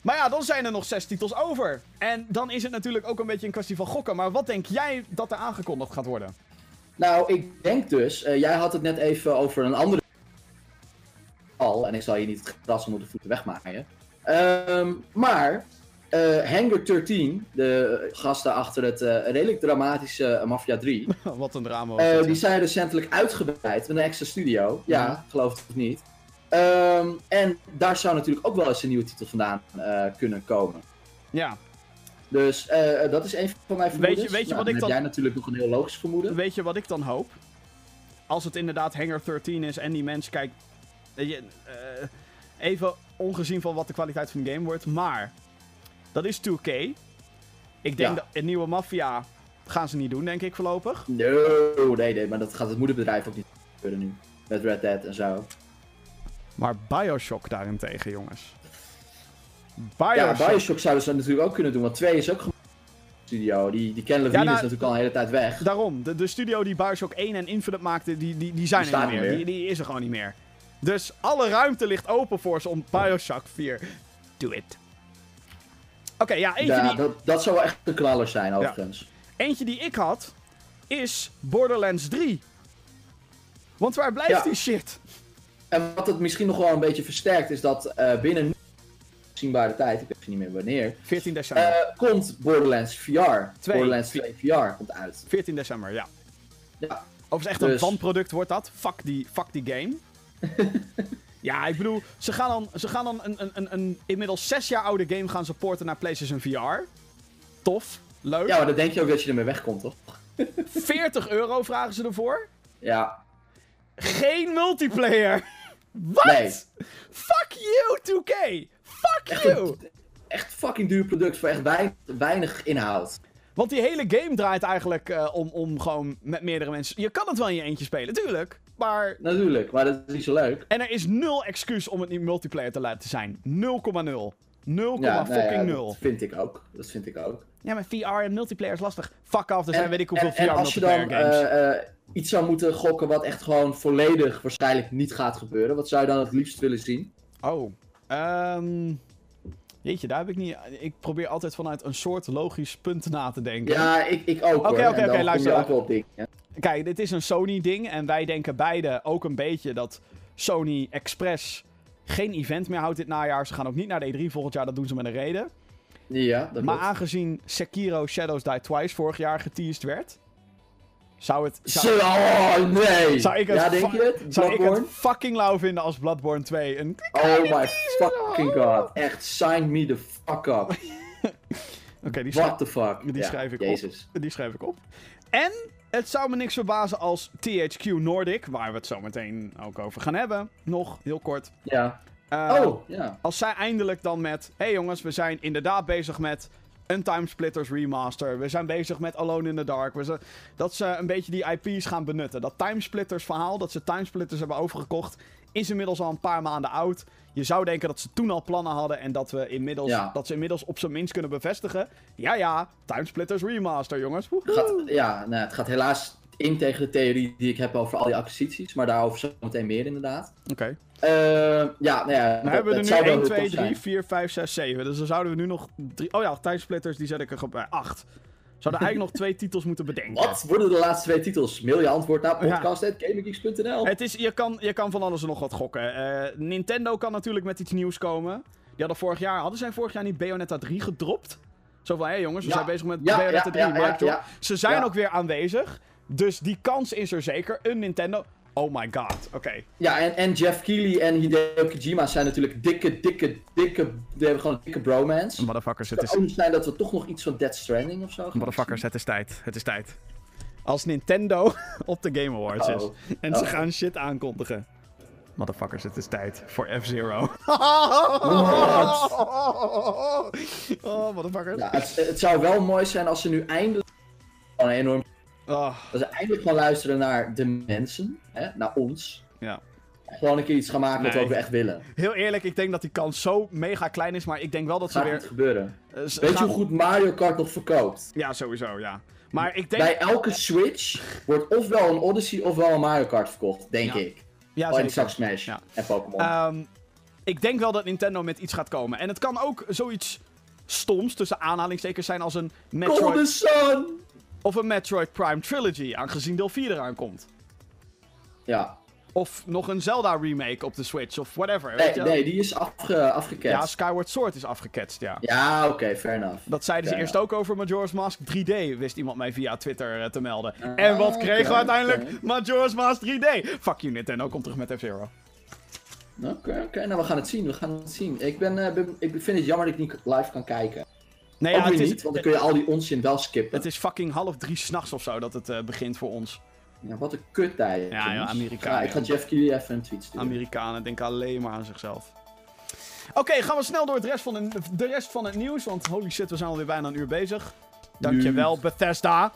Maar ja, dan zijn er nog zes titels over. En dan is het natuurlijk ook een beetje een kwestie van gokken. Maar wat denk jij dat er aangekondigd gaat worden?
Nou, ik denk dus, eh, jij had het net even over een andere al, en ik zal je niet het gras onder de voeten wegmaaien. Ehm, maar eh Hangar 13, de gasten achter het eh, redelijk dramatische Mafia 3, <laughs>
wat een drama was
die zijn recentelijk uitgebreid met een extra studio. Ja,
Ja.
geloof het of niet. Ehm, en daar zou natuurlijk ook wel eens een nieuwe titel vandaan kunnen komen.
Ja,
Dus eh, dat is een van mijn vermoedens.
weet je
Nou,
wat ik
heb
dan-
jij natuurlijk nog een heel logisch vermoeden.
Weet je wat ik dan hoop? Als het inderdaad Hangar 13 is en die mensen kijk, weet je, eh, even ongezien van wat de kwaliteit van de game wordt, maar dat is 2K. Ik denk
Ja.
dat een nieuwe Mafia gaan ze niet doen, denk ik voorlopig.
No, nee, nee, maar dat gaat het moederbedrijf ook niet gebeuren nu. Met Red Dead en zo.
Maar Bioshock daarentegen, jongens.
Ja,
Bioshock.
Bioshock zouden ze natuurlijk ook kunnen doen, want 2 is ook studio. Die, die Ken Levine
Ja, nou,
is natuurlijk al een hele tijd weg.
Daarom, de, de studio die Bioshock 1 en Infinite maakte, die, die, die zijn
Die
er niet meer.
meer.
Die, die is er gewoon niet meer. Dus alle ruimte ligt open voor ze om Bioshock 4. Do it. Oké, ja, eentje,
Ja,
die,
dat, dat zou wel echt een knaller zijn, overigens.
eentje die ik had, is Borderlands 3. Want waar blijft
Ja.
die shit?
En wat het misschien nog wel een beetje versterkt, is dat eh, binnen tijd, ik weet niet meer wanneer,
14 december.
eh, komt Borderlands VR. Borderlands 2 VR komt uit.
14 december, ja.
Ja,
Overigens echt een
Dus-
wanproduct wordt dat. Fuck die, fuck die game. <laughs> ja, ik bedoel, ze gaan dan, ze gaan dan een, een, een, een inmiddels zes jaar oude game gaan supporten naar PlayStation VR. Tof, leuk.
ja, maar dan denk je ook dat je ermee wegkomt, toch? <laughs>
40 euro vragen ze ervoor.
Ja.
Geen multiplayer. <laughs> Wat?
Nee.
Fuck you, 2K. Fuck
Echt
you.
een echt fucking duur product voor echt weinig, weinig inhoud.
Want die hele game draait eigenlijk eh, om, om gewoon met meerdere mensen... Je kan het wel in je eentje spelen, tuurlijk. Maar...
Natuurlijk, maar dat is niet zo leuk.
En er is nul excuus om het niet multiplayer te laten zijn. 0,0. 0,
Ja,
fucking
nou ja,
nul.
dat vind ik ook. Dat vind ik ook.
Ja, maar VR en multiplayer is lastig. Fuck off, er zijn
En-
weet ik hoeveel
en,
VR
en als je
multiplayer
dan
games.
eh, eh, iets zou moeten gokken wat echt gewoon volledig waarschijnlijk niet gaat gebeuren, wat zou je dan het liefst willen zien?
Oh. Ehm jeetje, daar heb ik niet... Ik probeer altijd vanuit een soort logisch punt na te denken.
Ja, ik, ik ook
Oké, oké, oké, luister.
ook wel op dingen.
Kijk, dit is een Sony-ding. En wij denken beide ook een beetje dat Sony Express geen event meer houdt dit najaar. Ze gaan ook niet naar de E3 volgend jaar. Dat doen ze met een reden.
Ja, dat
maar
klopt.
aangezien Sekiro Shadows Die Twice vorig jaar geteased werd... Zou het... Zou,
Zo, oh nee!
zou ik het,
ja, denk je het?
zou ik het fucking lauw vinden als Bloodborne 2 een...
Oh my fucking god. Echt, sign me the fuck up. <laughs>
Oké, die, schrijf-
What the fuck.
die
Ja,
schrijf ik
Jezus.
op. Die schrijf ik op. En het zou me niks verbazen als THQ Nordic, waar we het zo meteen ook over gaan hebben, nog heel kort.
Ja.
eh,
Oh, ja.
Als zij eindelijk dan met, hey jongens, we zijn inderdaad bezig met een Timesplitters remaster. We zijn bezig met Alone in the Dark. We zijn, dat ze een beetje die IP's gaan benutten. Dat Timesplitters verhaal, dat ze Timesplitters hebben overgekocht, is inmiddels al een paar maanden oud. Je zou denken dat ze toen al plannen hadden en dat, we inmiddels,
Ja.
dat ze inmiddels op zijn minst kunnen bevestigen. Ja, ja, Timesplitters remaster, jongens. Woehoe.
Ja, het gaat helaas in tegen de theorie die ik heb over al die acquisities. Maar daarover zo meteen meer inderdaad.
Oké.
Eh, ja, nou ja.
Hebben we
dat
er nu
wel
1,
heel
2,
tof
3,
zijn.
4, 5, 6, 7. Dus dan zouden we nu nog drie... Oh ja, timesplitters, die zet ik er bij 8. Zouden eigenlijk nog twee titels moeten bedenken.
Wat worden de laadste twee titels? Mail je antwoord naar
Ja.
podcast.gaminggeeks.nl.
Het is, je, kan, je kan van alles en nog wat gokken. Eh, Nintendo kan natuurlijk met iets nieuws komen. Die hadden vorig jaar, hadden zij vorig jaar niet Bayonetta 3 gedropt? Zo van, hé jongens, we
Ja.
zijn bezig met
Ja,
Bayonetta
ja,
3.
ja,
mic
ja,
drop.
ja.
Ze zijn
Ja.
ook weer aanwezig. Dus die kans is er zeker. Een Nintendo. Oh my god, oké.
Ja, en, en Jeff Keighley en Hideo Kojima zijn natuurlijk dikke, dikke, dikke... Die hebben gewoon een dikke bromance.
Motherfuckers, het
Het
is,
zijn dat we toch nog iets van Dead Stranding of zo gaan
motherfuckers, het is tijd. Het is tijd. Als Nintendo <laughs> op de Game Awards is.
Oh.
En ze
Oh.
gaan shit aankondigen. Motherfuckers, het is tijd voor F-Zero. <laughs> oh, motherfuckers.
Ja, het, het zou wel mooi zijn als ze nu eindelijk... Gewoon enorm...
Oh,
Dat ze eindelijk gaan luisteren naar de mensen. Hè, naar ons.
ja.
Gewoon een keer iets gaan maken wat we ook echt willen.
Heel eerlijk, ik denk dat die kans zo mega klein is, maar ik denk wel dat ze
Gaat
weer...
gebeuren.
eh,
Weet je hoe goed Mario Kart nog verkoopt?
Ja, sowieso, ja. Maar ik denk...
Bij elke Switch wordt ofwel een Odyssey ofwel een Mario Kart verkocht, denk
Ja.
ik.
Ja,
Oh, en
zeker.
zag Smash
Ja.
en Pokémon.
Ehm, ik denk wel dat Nintendo met iets gaat komen. En het kan ook zoiets stoms tussen aanhalingstekens zijn als een Metroid...
Golden Sun!
Of een Metroid Prime Trilogy, aangezien deel 4 eraan komt.
Ja.
Of nog een Zelda remake op de Switch, of whatever.
Nee,
weet je wel.
nee, die is afge,
Ja,
afgeketst.
Skyward Sword is afgeketst, ja.
Ja, oké, fair enough.
Dat zeiden ze
Ja.
eerst ook over Majora's Mask 3D, wist iemand mij via Twitter eh, te melden.
Ah,
en wat kregen we uiteindelijk?
oké.
Majora's Mask 3D! Fuck you Nintendo, kom terug met F-Zero.
Oké, oké, nou we gaan het zien, we gaan het zien. Ik, ben, eh, ben- ik vind het jammer dat ik niet live kan kijken.
Nee, ja, het is,
niet, want dan kun je al die onzin wel skippen.
het is fucking half drie s'nachts of zo dat het eh, begint voor ons.
Ja, wat een kuttijd.
Ja, ja,
jongens.
Amerikanen,
Ja, ik ga
ja.
Jeff Keighley even een tweet sturen.
Amerikanen denken alleen maar aan zichzelf. Oké, gaan we snel door het rest van de, de rest van het nieuws, want holy shit, we zijn alweer bijna een uur bezig. Dankjewel, Bethesda.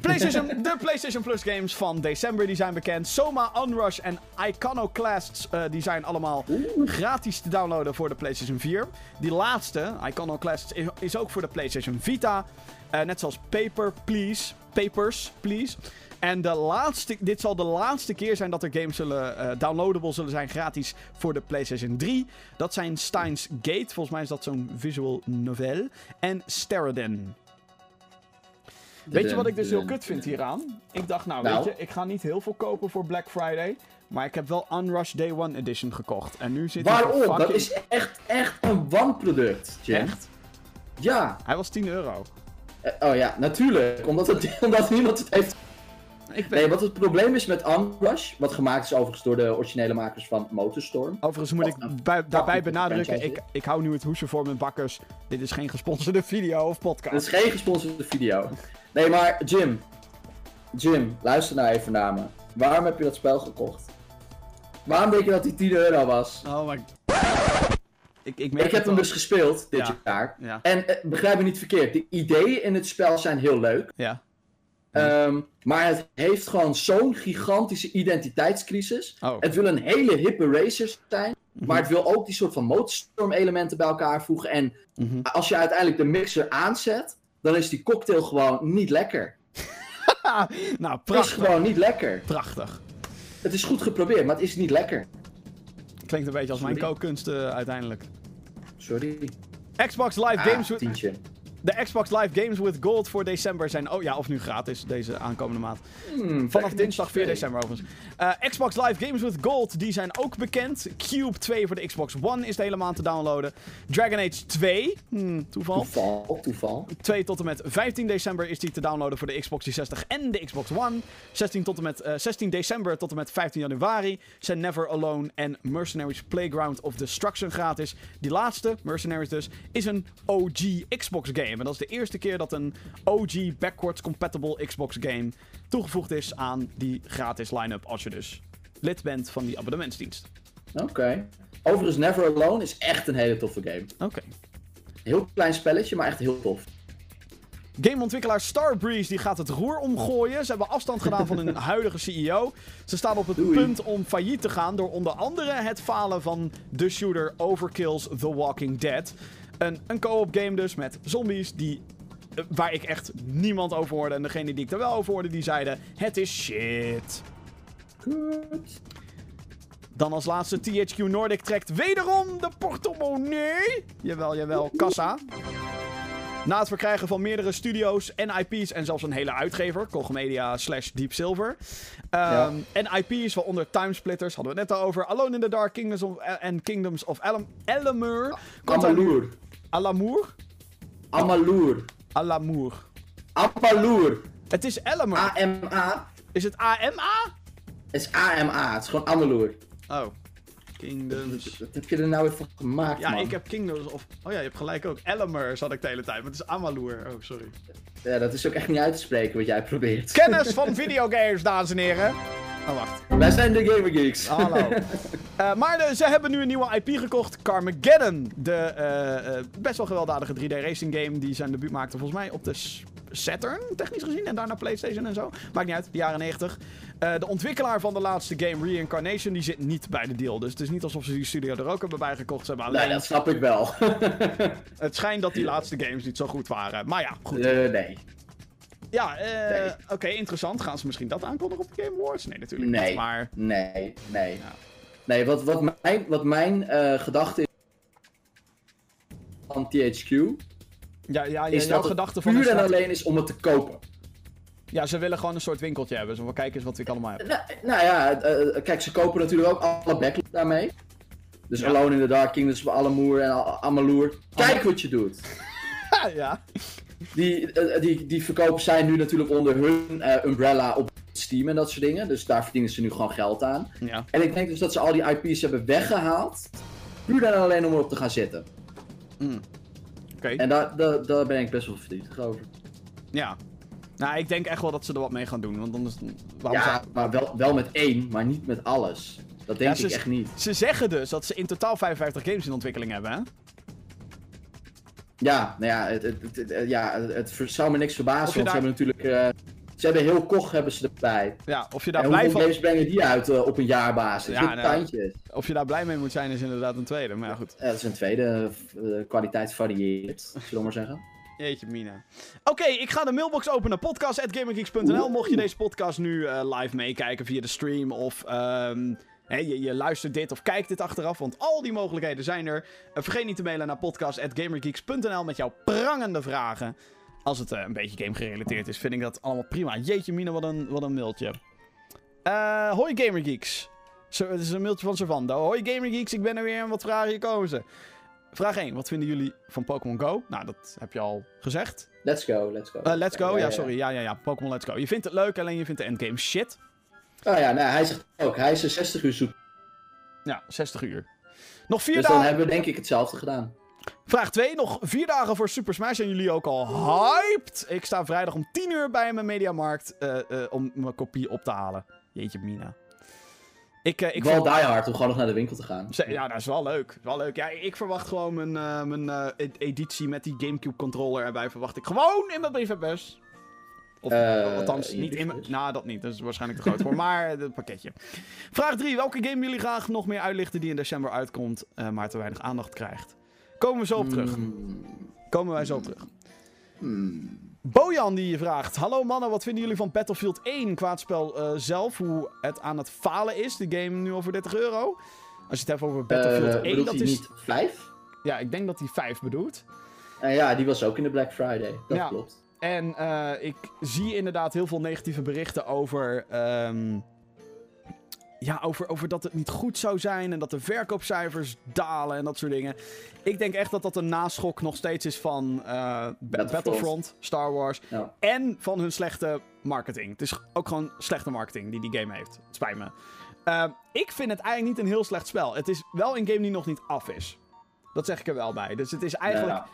PlayStation, de PlayStation Plus games van december die zijn bekend. Soma, Unrush en Iconoclasts eh, die zijn allemaal gratis te downloaden voor de PlayStation 4. Die laatste, Iconoclasts, is- is ook voor de PlayStation Vita. Eh, net zoals Paper, Please. Papers, Please. En de laatste, dit zal de laatste keer zijn dat er games zullen, eh, downloadable zullen zijn gratis voor de PlayStation 3. Dat zijn Steins Gate, volgens mij is dat zo'n visual novel. En Steriden. Weet je wat ik dus heel kut vind hieraan? Ik dacht, nou,
Nou?
weet je, ik ga niet heel veel kopen voor Black Friday. Maar ik heb wel Unrush Day One Edition gekocht. En nu zit
Waarom? Dat is echt, echt een wanproduct, Jim.
Echt?
Ja.
Hij was 10 euro.
Eh, oh ja, natuurlijk. Omdat, het, <laughs> omdat niemand het heeft...
Ik ben...
Nee, wat het probleem is met Unrush, wat gemaakt is overigens door de originele makers van Motorstorm.
Overigens moet ik
Wat een
bij- daarbij benadrukken, ik, ik hou nu het hoesje voor mijn bakkers. Dit is geen gesponsorde <laughs> video of podcast.
Het is geen gesponsorde video. Nee, maar Jim. Jim, luister nou even naar me. Waarom heb je dat spel gekocht? Waarom denk je dat die 10 euro was?
Oh my... Ik, ik, merk
Ik heb hem dus gespeeld dit
Ja.
jaar.
Ja,
En eh, begrijp me niet verkeerd, de ideeën in het spel zijn heel leuk.
ja.
Ehm, maar het heeft gewoon zo'n gigantische identiteitscrisis.
Oh.
Het wil een hele hippe racer zijn. Maar het wil ook die soort van motorstorm elementen bij elkaar voegen. En
Mhm.
als je uiteindelijk de mixer aanzet, dan is die cocktail gewoon niet lekker. <laughs>
nou,
Het is
prachtig.
gewoon niet lekker.
Prachtig.
Het is goed geprobeerd, maar het is niet lekker.
Klinkt een beetje als mijn kookkunsten uiteindelijk.
Sorry.
Xbox Live
Ah,
Games with...
tientje.
De Xbox Live Games with Gold voor december zijn... Oh ja, of nu gratis, deze aankomende maand.
Hmm,
Vanaf dinsdag 4 december overigens. Eh, Xbox Live Games with Gold, die zijn ook bekend. Cube 2 voor de Xbox One is de hele maand te downloaden. Dragon Age 2, hmm, toeval.
Toeval, toeval.
2 tot en met 15 december is die te downloaden voor de Xbox 360 en de Xbox One. 16, tot en met, eh, 16 december tot en met 15 januari zijn Never Alone en Mercenaries Playground of Destruction gratis. Die laatste, Mercenaries dus, is een OG Xbox game. En dat is de eerste keer dat een OG backwards compatible Xbox game toegevoegd is aan die gratis line-up als je dus lid bent van die abonnementsdienst.
Oké. Overigens, Never Alone is echt een hele toffe game.
Oké.
Heel klein spelletje, maar echt heel tof.
Gameontwikkelaar Starbreeze die gaat het roer omgooien. Ze hebben afstand gedaan van hun <laughs> huidige CEO. Ze staan op het
Doei.
punt om failliet te gaan door onder andere het falen van de shooter Overkill's The Walking Dead. Een, een co-op game dus met zombies die eh, waar ik echt niemand over hoorde. En degene die ik er wel over hoorde, die zeiden: Het is shit.
Goed.
Dan als laatste THQ Nordic trekt wederom de portemonnee. Jawel, jawel, kassa. Na het verkrijgen van meerdere studio's en IP's en zelfs een hele uitgever, Koch Media slash Deep Silver. Ehm, En IP's, waaronder Timesplitters, hadden we het net al over. Alone in the Dark, Kingdoms of, en Kingdoms of er-
Amalour.
Alamour?
Amalour.
Alamour.
Amalour.
Het is Alamur.
A-M-A.
Is het AMA?
Het is A-M-A. Het is gewoon Amalour.
Oh. Kingdoms. <laughs>
Wat heb je er nou weer van gemaakt,
Ja,
man?
ik heb Kingdoms of... Oh ja, je hebt gelijk ook. Alamur zat ik de hele tijd, maar het is Amalour. Oh, sorry.
Ja, dat is ook echt niet uit te spreken wat jij probeert.
Kennis van <laughs> videogames, dames en heren. Oh, wacht.
Wij zijn de Gamer Geeks.
Hallo. <laughs> Eh, maar de- ze hebben nu een nieuwe IP gekocht. Carmageddon. De eh, eh, best wel gewelddadige 3D racing game die zijn debuut maakte volgens mij op de Saturn, technisch gezien. En daarna PlayStation en zo. Maakt niet uit, de jaren 90. Eh, de ontwikkelaar van de laatste game, Reincarnation, die zit niet bij de deal. Dus het is niet alsof ze die studio er ook hebben bij gekocht. Ze hebben alleen...
Nee, dat snap ik wel. <laughs>
Het schijnt dat die laatste games niet zo goed waren. Maar ja, goed.
Eh, nee.
Ja, eh,
Nee.
oké, interessant. Gaan ze misschien dat aankondigen op de Game Awards? Nee, natuurlijk niet.
Nee.
Maar
Nee, nee.
Ja.
Nee, wat, wat mijn, wat mijn gedachte is van THQ,
ja, ja, ja
is
jouw gedachte van...
puur en
stad-
alleen is om het te kopen.
Ja, ze willen gewoon een soort winkeltje hebben. Zo van, kijk eens wat ik allemaal heb.
Nou, nou ja, eh, eh, kijk, ze kopen natuurlijk ook alle backlog daarmee. Dus
Ja.
Alone in the Dark Kingdoms of Alamour en Al- Amalour. Kijk wat je doet. <laughs>
ja.
Die, eh, die, die verkopen zij nu natuurlijk onder hun umbrella op Steam en dat soort dingen. Dus daar verdienen ze nu gewoon geld aan.
Ja.
En ik denk dus dat ze al die IP's hebben weggehaald. Puur en alleen om erop te gaan zitten. En daar, daar, daar ben ik best wel verdrietig over.
Ja. Nou, ik denk echt wel dat ze er wat mee gaan doen. Want anders... Waarom
Ja,
zou-
maar wel, wel met één, maar niet met alles. Dat denk
Ja,
ik
ze-
echt niet.
Ze zeggen dus dat ze in totaal 55 games in ontwikkeling hebben, hè?
Ja, nou ja, het, het, het- het- ja, het, zou me niks verbazen. Want
daar-
ze hebben natuurlijk... eh, ze hebben heel Koch hebben ze erbij.
Ja, of je daar,
En
blij van,
games brengen die uit eh, op een jaarbasis?
Ja, nou,
tandjes.
of je daar blij mee moet zijn is inderdaad een tweede. Maar ja, goed.
Ja, dat is een tweede. eh, kwaliteit varieert, zullen we maar zeggen.
Jeetje mina. Oké, ik ga de mailbox openen. Podcast.gamergeeks.nl Mocht je deze podcast nu eh, live meekijken via de stream of... ehm, je, je luistert dit of kijkt dit achteraf, want al die mogelijkheden zijn er. Vergeet niet te mailen naar podcast.gamergeeks.nl met jouw prangende vragen. Als het eh, een beetje game gerelateerd is, vind ik dat allemaal prima. Jeetje mina, wat een, wat een mailtje. Eh hoi Gamergeeks. Zo, het is een mailtje van Savando. Hoi Gamergeeks, ik ben er weer en wat vragen hier komen ze. Vraag 1. Wat vinden jullie van Pokémon Go? Nou, dat heb je al gezegd.
Let's go, let's go.
Eh, let's go, ja, sorry. Ja, ja, ja. Pokémon Let's Go. Je vindt het leuk, alleen je vindt de endgame shit.
Oh ja, nou, hij zegt ook, hij is een 60 uur zoek.
Ja, 60 uur. Nog vier
Dus dan
dagen.
hebben we denk ik hetzelfde gedaan.
Vraag 2. Nog vier dagen voor Super Smash. Zijn jullie ook al hyped? Ik sta vrijdag om 10 uur bij mijn Mediamarkt eh, eh, om mijn kopie op te halen. Jeetje, Mina. Ik, eh, ik
wel die hard om gewoon nog naar de winkel te gaan.
Ja, dat is wel leuk. Is Wel leuk. Ja, ik verwacht gewoon mijn, eh, mijn ed- editie met die Gamecube controller erbij. Verwacht ik gewoon in mijn brievenbus. Of althans, niet in mijn... Nou, dat niet. Dat is waarschijnlijk te groot voor. <laughs> Maar het pakketje. Vraag 3. Welke game jullie graag nog meer uitlichten die in december uitkomt, maar te weinig aandacht krijgt? Komen we zo op terug.
Hmm,
Komen wij zo op terug.
hmm.
Bojan die je vraagt. Hallo mannen, wat vinden jullie van Battlefield 1 qua het spel eh, zelf? Hoe het aan het falen is. De game nu al voor 30 euro. Als je het hebt over Battlefield
Eh,
1,
bedoelt
dat is...
niet 5?
Ja, ik denk dat hij 5 bedoelt.
Eh, ja, die was ook in de Black Friday. Dat
Ja.
klopt.
En eh, ik zie inderdaad heel veel negatieve berichten over. ehm, ja, over, over dat het niet goed zou zijn en dat de verkoopcijfers dalen en dat soort dingen. Ik denk echt dat dat een naschok nog steeds is van eh, Ba-
Battlefront.
Battlefront, Star Wars
Ja.
en van hun slechte marketing. Het is ook gewoon slechte marketing die die game heeft. Het spijt me. Ehm, ik vind het eigenlijk niet een heel slecht spel. Het is wel een game die nog niet af is. Dat zeg ik er wel bij. Dus het is eigenlijk
Ja.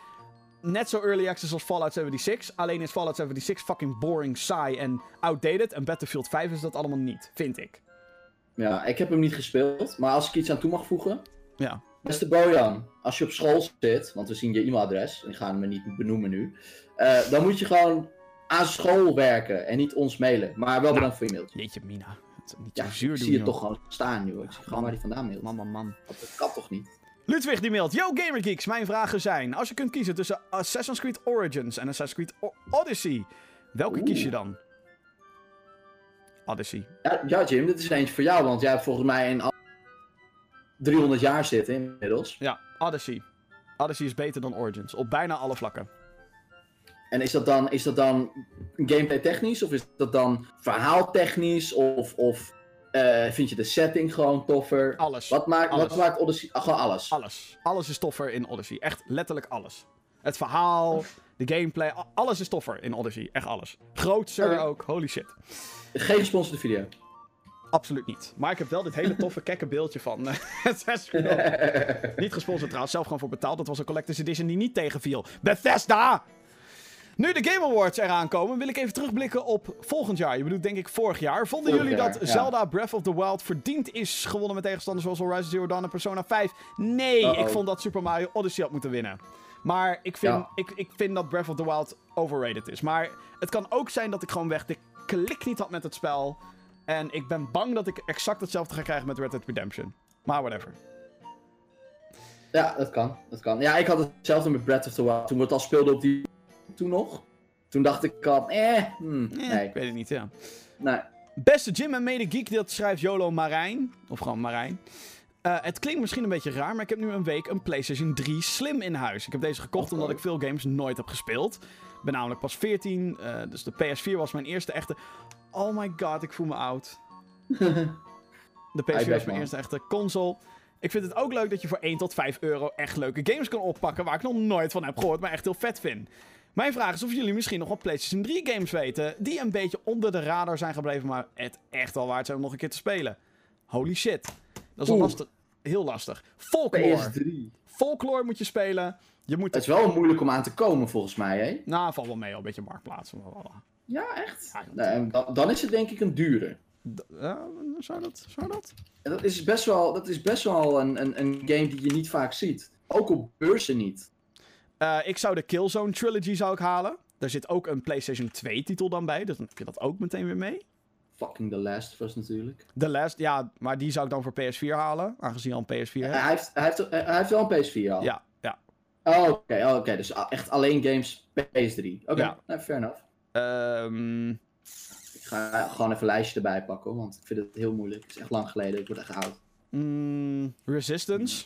net zo early access als Fallout 76. Alleen is Fallout 76 fucking boring, saai en outdated. En Battlefield 5 is dat allemaal niet, vind ik.
Ja, ik heb hem niet gespeeld. Maar als ik iets aan toe mag voegen.
Ja.
Beste Bojan, als je op school zit, want we zien je e-mailadres, ik ga hem niet benoemen nu, eh, dan moet je gewoon aan school werken en niet ons mailen. Maar wel bedankt voor je mailtje.
Jeetje, Mina. Het niet
Ja,
zuur
ik
doen,
zie je toch gewoon staan, joh. Ik zie gewoon waar die vandaan mailt.
Man, man, man.
Dat kan toch niet?
Ludwig die mailt. Yo Gamergeeks, mijn vragen zijn... Als je kunt kiezen tussen Assassin's Creed Origins en Assassin's Creed O- Odyssey... Welke kies je dan? Odyssey.
Ja, ja, Jim, dit is eentje voor jou, want jij hebt volgens mij in al 300 jaar zitten inmiddels.
Ja, Odyssey. Odyssey is beter dan Origins. Op bijna alle vlakken.
En is dat dan, is dat dan gameplay technisch, of is dat dan verhaaltechnisch, of, of eh, vind je de setting gewoon toffer?
Alles.
Wat maakt,
Alles.
wat maakt Odyssey? Ah, gewoon alles.
Alles. Alles is toffer in Odyssey. Echt letterlijk alles. Het verhaal, de gameplay, alles is toffer in Odyssey. Echt alles. Grootser
Oké.
ook. Holy shit.
Geen gesponsorde video.
Absoluut niet. Maar ik heb wel dit hele toffe kekke beeldje van eh. <laughs> <laughs> Niet gesponsord trouwens, zelf gewoon voor betaald. Dat was een collector's edition die niet tegenviel. Bethesda! Nu de Game Awards eraan komen, wil ik even terugblikken op volgend jaar. Je bedoelt denk ik vorig jaar. Vonden
Vorig
jullie
jaar,
dat
ja.
Zelda Breath of the Wild verdiend is gewonnen met tegenstanders zoals Horizon Zero Dawn en Persona 5? Nee, ik vond dat Super Mario Odyssey had moeten winnen. Maar ik vind,
Ja.
ik, ik vind dat Breath of the Wild overrated is. Maar het kan ook zijn dat ik gewoon weg de klik niet had met het spel. En ik ben bang dat ik exact hetzelfde ga krijgen met Red Dead Redemption. Maar whatever.
Ja, dat kan. Dat kan. Ja, ik had hetzelfde met Breath of the Wild. Toen we het al speelden op die... Toen nog. Toen dacht ik al, eh, hmm,
Eh,
nee.
Ik weet het niet, ja.
nee.
Beste Jim en mede geek, dat schrijft Jolo Marijn. Of gewoon Marijn. Eh, het klinkt misschien een beetje raar, maar ik heb nu een week een PlayStation 3 Slim in huis. Ik heb deze gekocht omdat ik veel games nooit heb gespeeld. Ik ben namelijk pas 14, eh, dus de PS4 was mijn eerste echte... Oh my god, ik voel me oud. <laughs> De PS4
Hij
was mijn
man.
eerste echte console. Ik vind het ook leuk dat je voor 1 tot 5 euro echt leuke games kan oppakken... waar ik nog nooit van heb gehoord, maar echt heel vet vind. Mijn vraag is of jullie misschien nog wat PlayStation 3 games weten... die een beetje onder de radar zijn gebleven... maar het echt wel waard zijn om nog een keer te spelen. Holy shit. Dat is wel
Oeh.
lastig. Heel lastig. Folklore.
PS3.
Folklore moet je spelen. Je moet...
Het is wel moeilijk om aan te komen, volgens mij, hè?
Nou, valt wel mee, al een beetje marktplaats.
Ja, echt?
Ja.
Nee, dan, dan is het denk ik een dure.
D- zou dat? Zou dat?
Dat is best wel, dat is best wel een, een, een game die je niet vaak ziet. Ook op beurzen niet.
Eh, ik zou de Killzone Trilogy zou ik halen. Daar zit ook een PlayStation 2 titel dan bij. Dus dan heb je dat ook meteen weer mee.
Fucking The Last of Us natuurlijk.
The Last, ja, maar die zou ik dan voor PS4 halen. Aangezien je al een PS4 hebt.
Hij, heeft, hij, heeft, hij heeft wel een PS4 al.
Ja, ja.
Oh, oké. oh, oké. Dus echt alleen games PS3. Oké,
Ja.
nou, fair enough.
Ehm,
Ik ga gewoon even een lijstje erbij pakken, want ik vind het heel moeilijk. Het is echt lang geleden. Ik word echt oud.
mm, Resistance.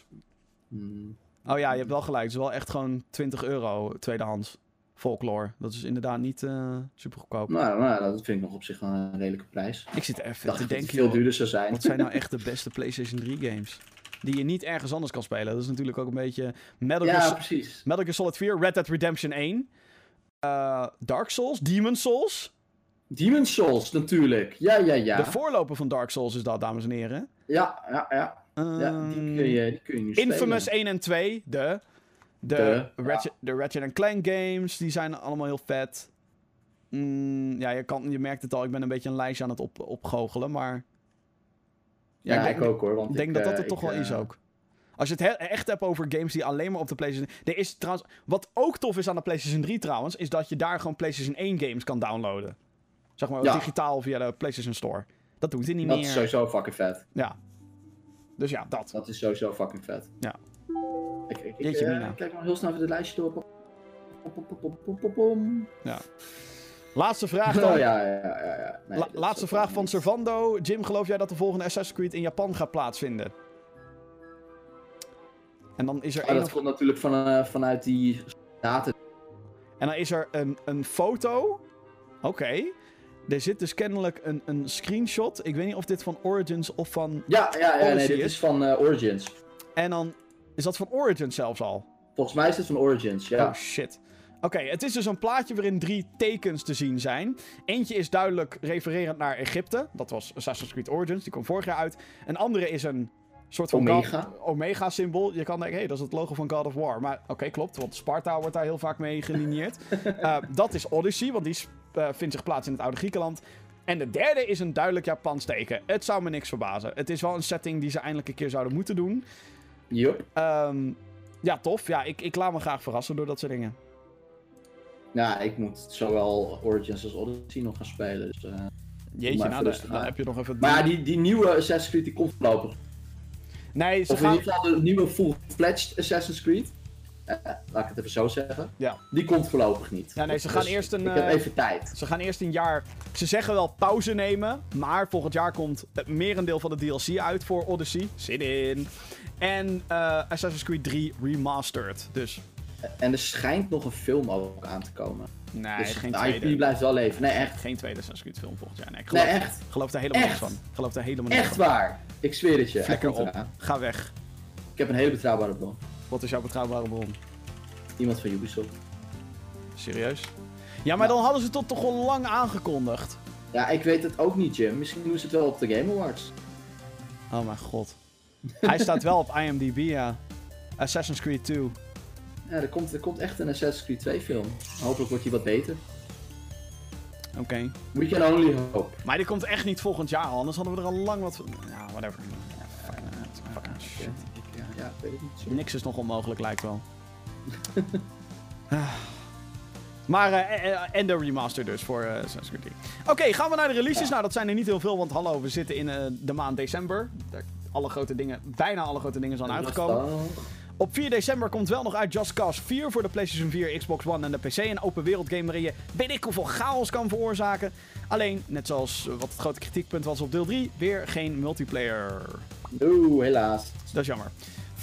Hmm.
Oh ja, je hebt wel gelijk. Het is wel echt gewoon 20 euro tweedehands. Folklore. Dat is inderdaad niet eh, super goedkoop.
Nou, nou, dat vind ik nog op zich wel een redelijke prijs.
Ik zit even
dacht
te denken.
veel
joh,
duurder zou zijn.
Wat zijn nou echt de <laughs> beste PlayStation 3 games? Die je niet ergens anders kan spelen. Dat is natuurlijk ook een beetje. Metal, Gear,
Ja,
Sol-
precies.
Metal Gear Solid 4, Red Dead Redemption 1. eh, Dark Souls, Demon Souls.
Demon's Souls natuurlijk. Ja, ja, ja.
De voorloper van Dark Souls is dat, dames en heren.
Ja, ja, ja. ja die,
Ehm,
kun je, die kun je nu
Infamous
spelen.
1 en 2, de. De,
De,
Ratchet, de Ratchet Clank games, die zijn allemaal heel vet. Mm, ja, je, kan, je merkt het al, ik ben een beetje een lijstje aan het op, opgoochelen, maar...
Ja,
ik
ik,
denk,
ook hoor. Want
ik denk dat dat
eh,
er toch
ik,
wel is
eh,
ook. Als je het he- echt hebt over games die alleen maar op de PlayStation... Er is trouwens... Wat ook tof is aan de PlayStation 3 trouwens, is dat je daar gewoon PlayStation 1 games kan downloaden. Zeg maar
Ja.
digitaal via de PlayStation Store. Dat doet hij niet
Dat
meer.
is sowieso fucking vet.
Ja. Dus ja, dat.
Dat is sowieso fucking vet.
Ja.
Ik, ik, ik,
Jeetje,
eh, kijk nog heel snel even het lijstje door. Pom, pom, pom, pom.
Laatste vraag dan.
Oh ja, ja, ja. ja, ja. Nee,
La- laatste vraag van. Servando. Jim, geloof jij dat de volgende Assassin's Creed in Japan gaat plaatsvinden? En dan is er, een
dat komt natuurlijk van, eh, vanuit die data.
en dan is er een, een foto. Oké. Er zit dus kennelijk een, een screenshot. Ik weet niet of dit van Origins of van...
Ja, ja, ja nee, dit
is.
is van eh, Origins.
En dan is dat van Origins zelfs al.
Volgens mij is dit van Origins, ja.
Oh shit. Oké, het is dus een plaatje waarin drie tekens te zien zijn. Eentje is duidelijk refererend naar Egypte. Dat was Assassin's Creed Origins, die kwam vorig jaar uit. Een andere is een soort van
Omega.
Omega-symbool. Je kan denken, hé, hey, dat is het logo van God of War. Maar oké, klopt, want Sparta wordt daar heel vaak mee gelinieerd. <laughs> Eh, dat is Odyssey, want die eh, vindt zich plaats in het oude Griekenland. En de derde is een duidelijk Japans teken. Het zou me niks verbazen. Het is wel een setting die ze eindelijk een keer zouden moeten doen. Ehm, ja, tof. Ja, ik, ik laat me graag verrassen door dat soort dingen.
Ja, ik moet zowel Origins als Odyssey nog gaan spelen. Dus, eh.
Jeetje, nou, dan, heb je nog even...
Maar ja, die, die nieuwe Assassin's Creed die komt voorlopig.
Nee, ze
Of in
gaan...
ieder geval de nieuwe full-fledged Assassin's Creed. Eh, laat ik het even zo zeggen.
Ja.
Die komt voorlopig niet.
Ja, nee, ze
Dus
gaan eerst een,
Ik heb
eh,
even tijd.
Ze gaan eerst een jaar. Ze zeggen wel pauze nemen. Maar volgend jaar komt het merendeel van de DLC uit voor Odyssey. Zin in. En eh, Assassin's Creed 3 Remastered. Dus
En er schijnt nog een film ook aan te komen.
nee,
dus
geen
de
tweede.
IP blijft wel leven. Nee, echt.
Geen tweede Assassin's Creed film volgend jaar. Nee, ik
Nee,
geloof,
echt.
geloof daar helemaal niks van. Geloof daar helemaal niks
Echt
van.
waar. Ik zweer het je.
Flikker op.
eraan.
Ga weg.
Ik heb een hele betrouwbare bron.
Wat is jouw betrouwbare bron?
Iemand van Ubisoft.
Serieus? Ja, maar
Ja.
dan hadden ze het toch al lang aangekondigd.
Ja, ik weet het ook niet, Jim. Misschien doen ze het wel op de Game Awards.
Oh mijn god. Hij staat wel op IMDb, ja. Assassin's Creed 2.
Ja, er komt, er komt echt een Assassin's Creed 2 film. Hopelijk wordt die wat beter.
Oké.
We can only hope.
Maar die komt echt niet volgend jaar anders hadden we er al lang wat. Ja, whatever. Ja, fucking, shit.
Ik niet.
Niks is nog onmogelijk, lijkt wel. <laughs> Ah. maar, eh, en de remaster dus voor Assassin's Creed 3. Oké, gaan we naar de releases. Nou, dat zijn er niet heel veel, want hallo, we zitten in de maand december. Daar- Alle grote dingen, bijna alle grote dingen zijn uitgekomen. Op 4 december komt wel nog uit Just Cause 4 voor de PlayStation 4, Xbox One en de PC. Een open wereld game waarin je weet ik hoeveel chaos kan veroorzaken. Alleen, net zoals wat het grote kritiekpunt was op deel 3, weer geen multiplayer.
Oeh, helaas.
Dat is jammer.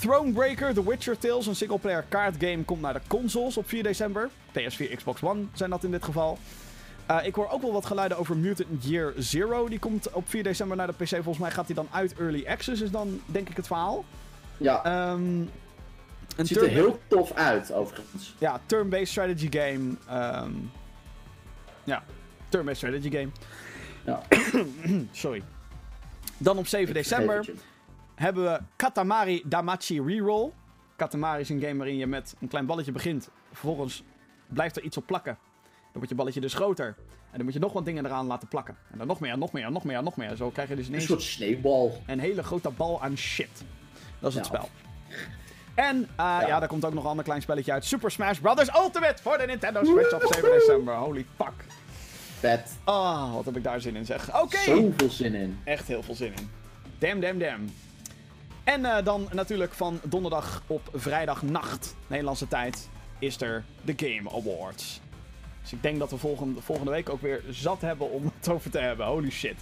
Thronebreaker, The Witcher Tales, een singleplayer kaartgame, komt naar de consoles op 4 december. PS4, Xbox One zijn dat in dit geval. Eh, ik hoor ook wel wat geluiden over Mutant Year Zero. Die komt op 4 december naar de PC. Volgens mij gaat die dan uit Early Access, is dan denk ik het verhaal.
Ja,
Ehm
het ziet er heel tof uit, overigens.
Ja, turn-based strategy game. ehm, ja, turn-based strategy game.
Ja. <coughs>
Sorry. Dan op 7 december hebben we Katamari Damacy Reroll. Katamari is een game waarin je met een klein balletje begint. Vervolgens blijft er iets op plakken. Dan wordt je balletje dus groter. En dan moet je nog wat dingen eraan laten plakken. En dan nog meer, nog meer, nog meer, nog meer. Zo krijg je dus
Een
ineens
soort sneeuwbal.
een hele grote bal aan shit. Dat is het
Ja.
spel. En eh, ja. daar komt ook nog een ander klein spelletje uit. Super Smash Bros. Ultimate voor de Nintendo Switch op 7 december. Holy fuck.
Vet.
Ah, wat heb ik daar zin in zeg. Oké.
Zoveel zin in.
Echt heel veel zin in. Damn, damn, damn. En eh, dan natuurlijk van donderdag op vrijdagnacht, Nederlandse tijd, is er de Game Awards. Dus ik denk dat we volgende, volgende week ook weer zat hebben om het over te hebben. Holy shit.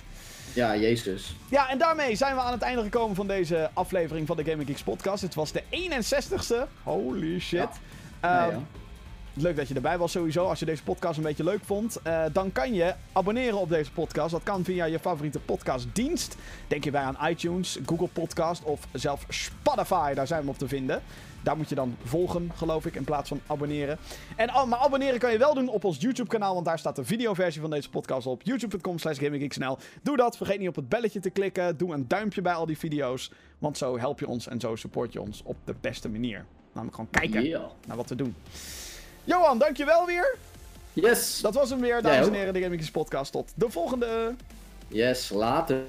Ja, jezus.
Ja, en daarmee zijn we aan het einde gekomen van deze aflevering van de Gaming Geeks podcast. Het was de 61ste. Holy shit.
Ja.
Ehm,
ja.
Leuk dat je erbij was sowieso. Als je deze podcast een beetje leuk vond, eh, dan kan je abonneren op deze podcast. Dat kan via je favoriete podcastdienst. Denk je bij aan iTunes, Google Podcast of zelfs Spotify. Daar zijn we op te vinden. Daar moet je dan volgen, geloof ik, in plaats van abonneren. En, oh, maar abonneren kan je wel doen op ons YouTube-kanaal, want daar staat de videoversie van deze podcast op. youtube.com slash gaminggeeksnl. Doe dat, vergeet niet op het belletje te klikken. Doe een duimpje bij al die video's, want zo help je ons en zo support je ons op de beste manier. Namelijk gewoon kijken
Yeah.
naar wat we doen. Johan, dankjewel weer.
Yes.
Dat was hem weer, dames en heren, de Gaming podcast. Tot de volgende.
Yes, later.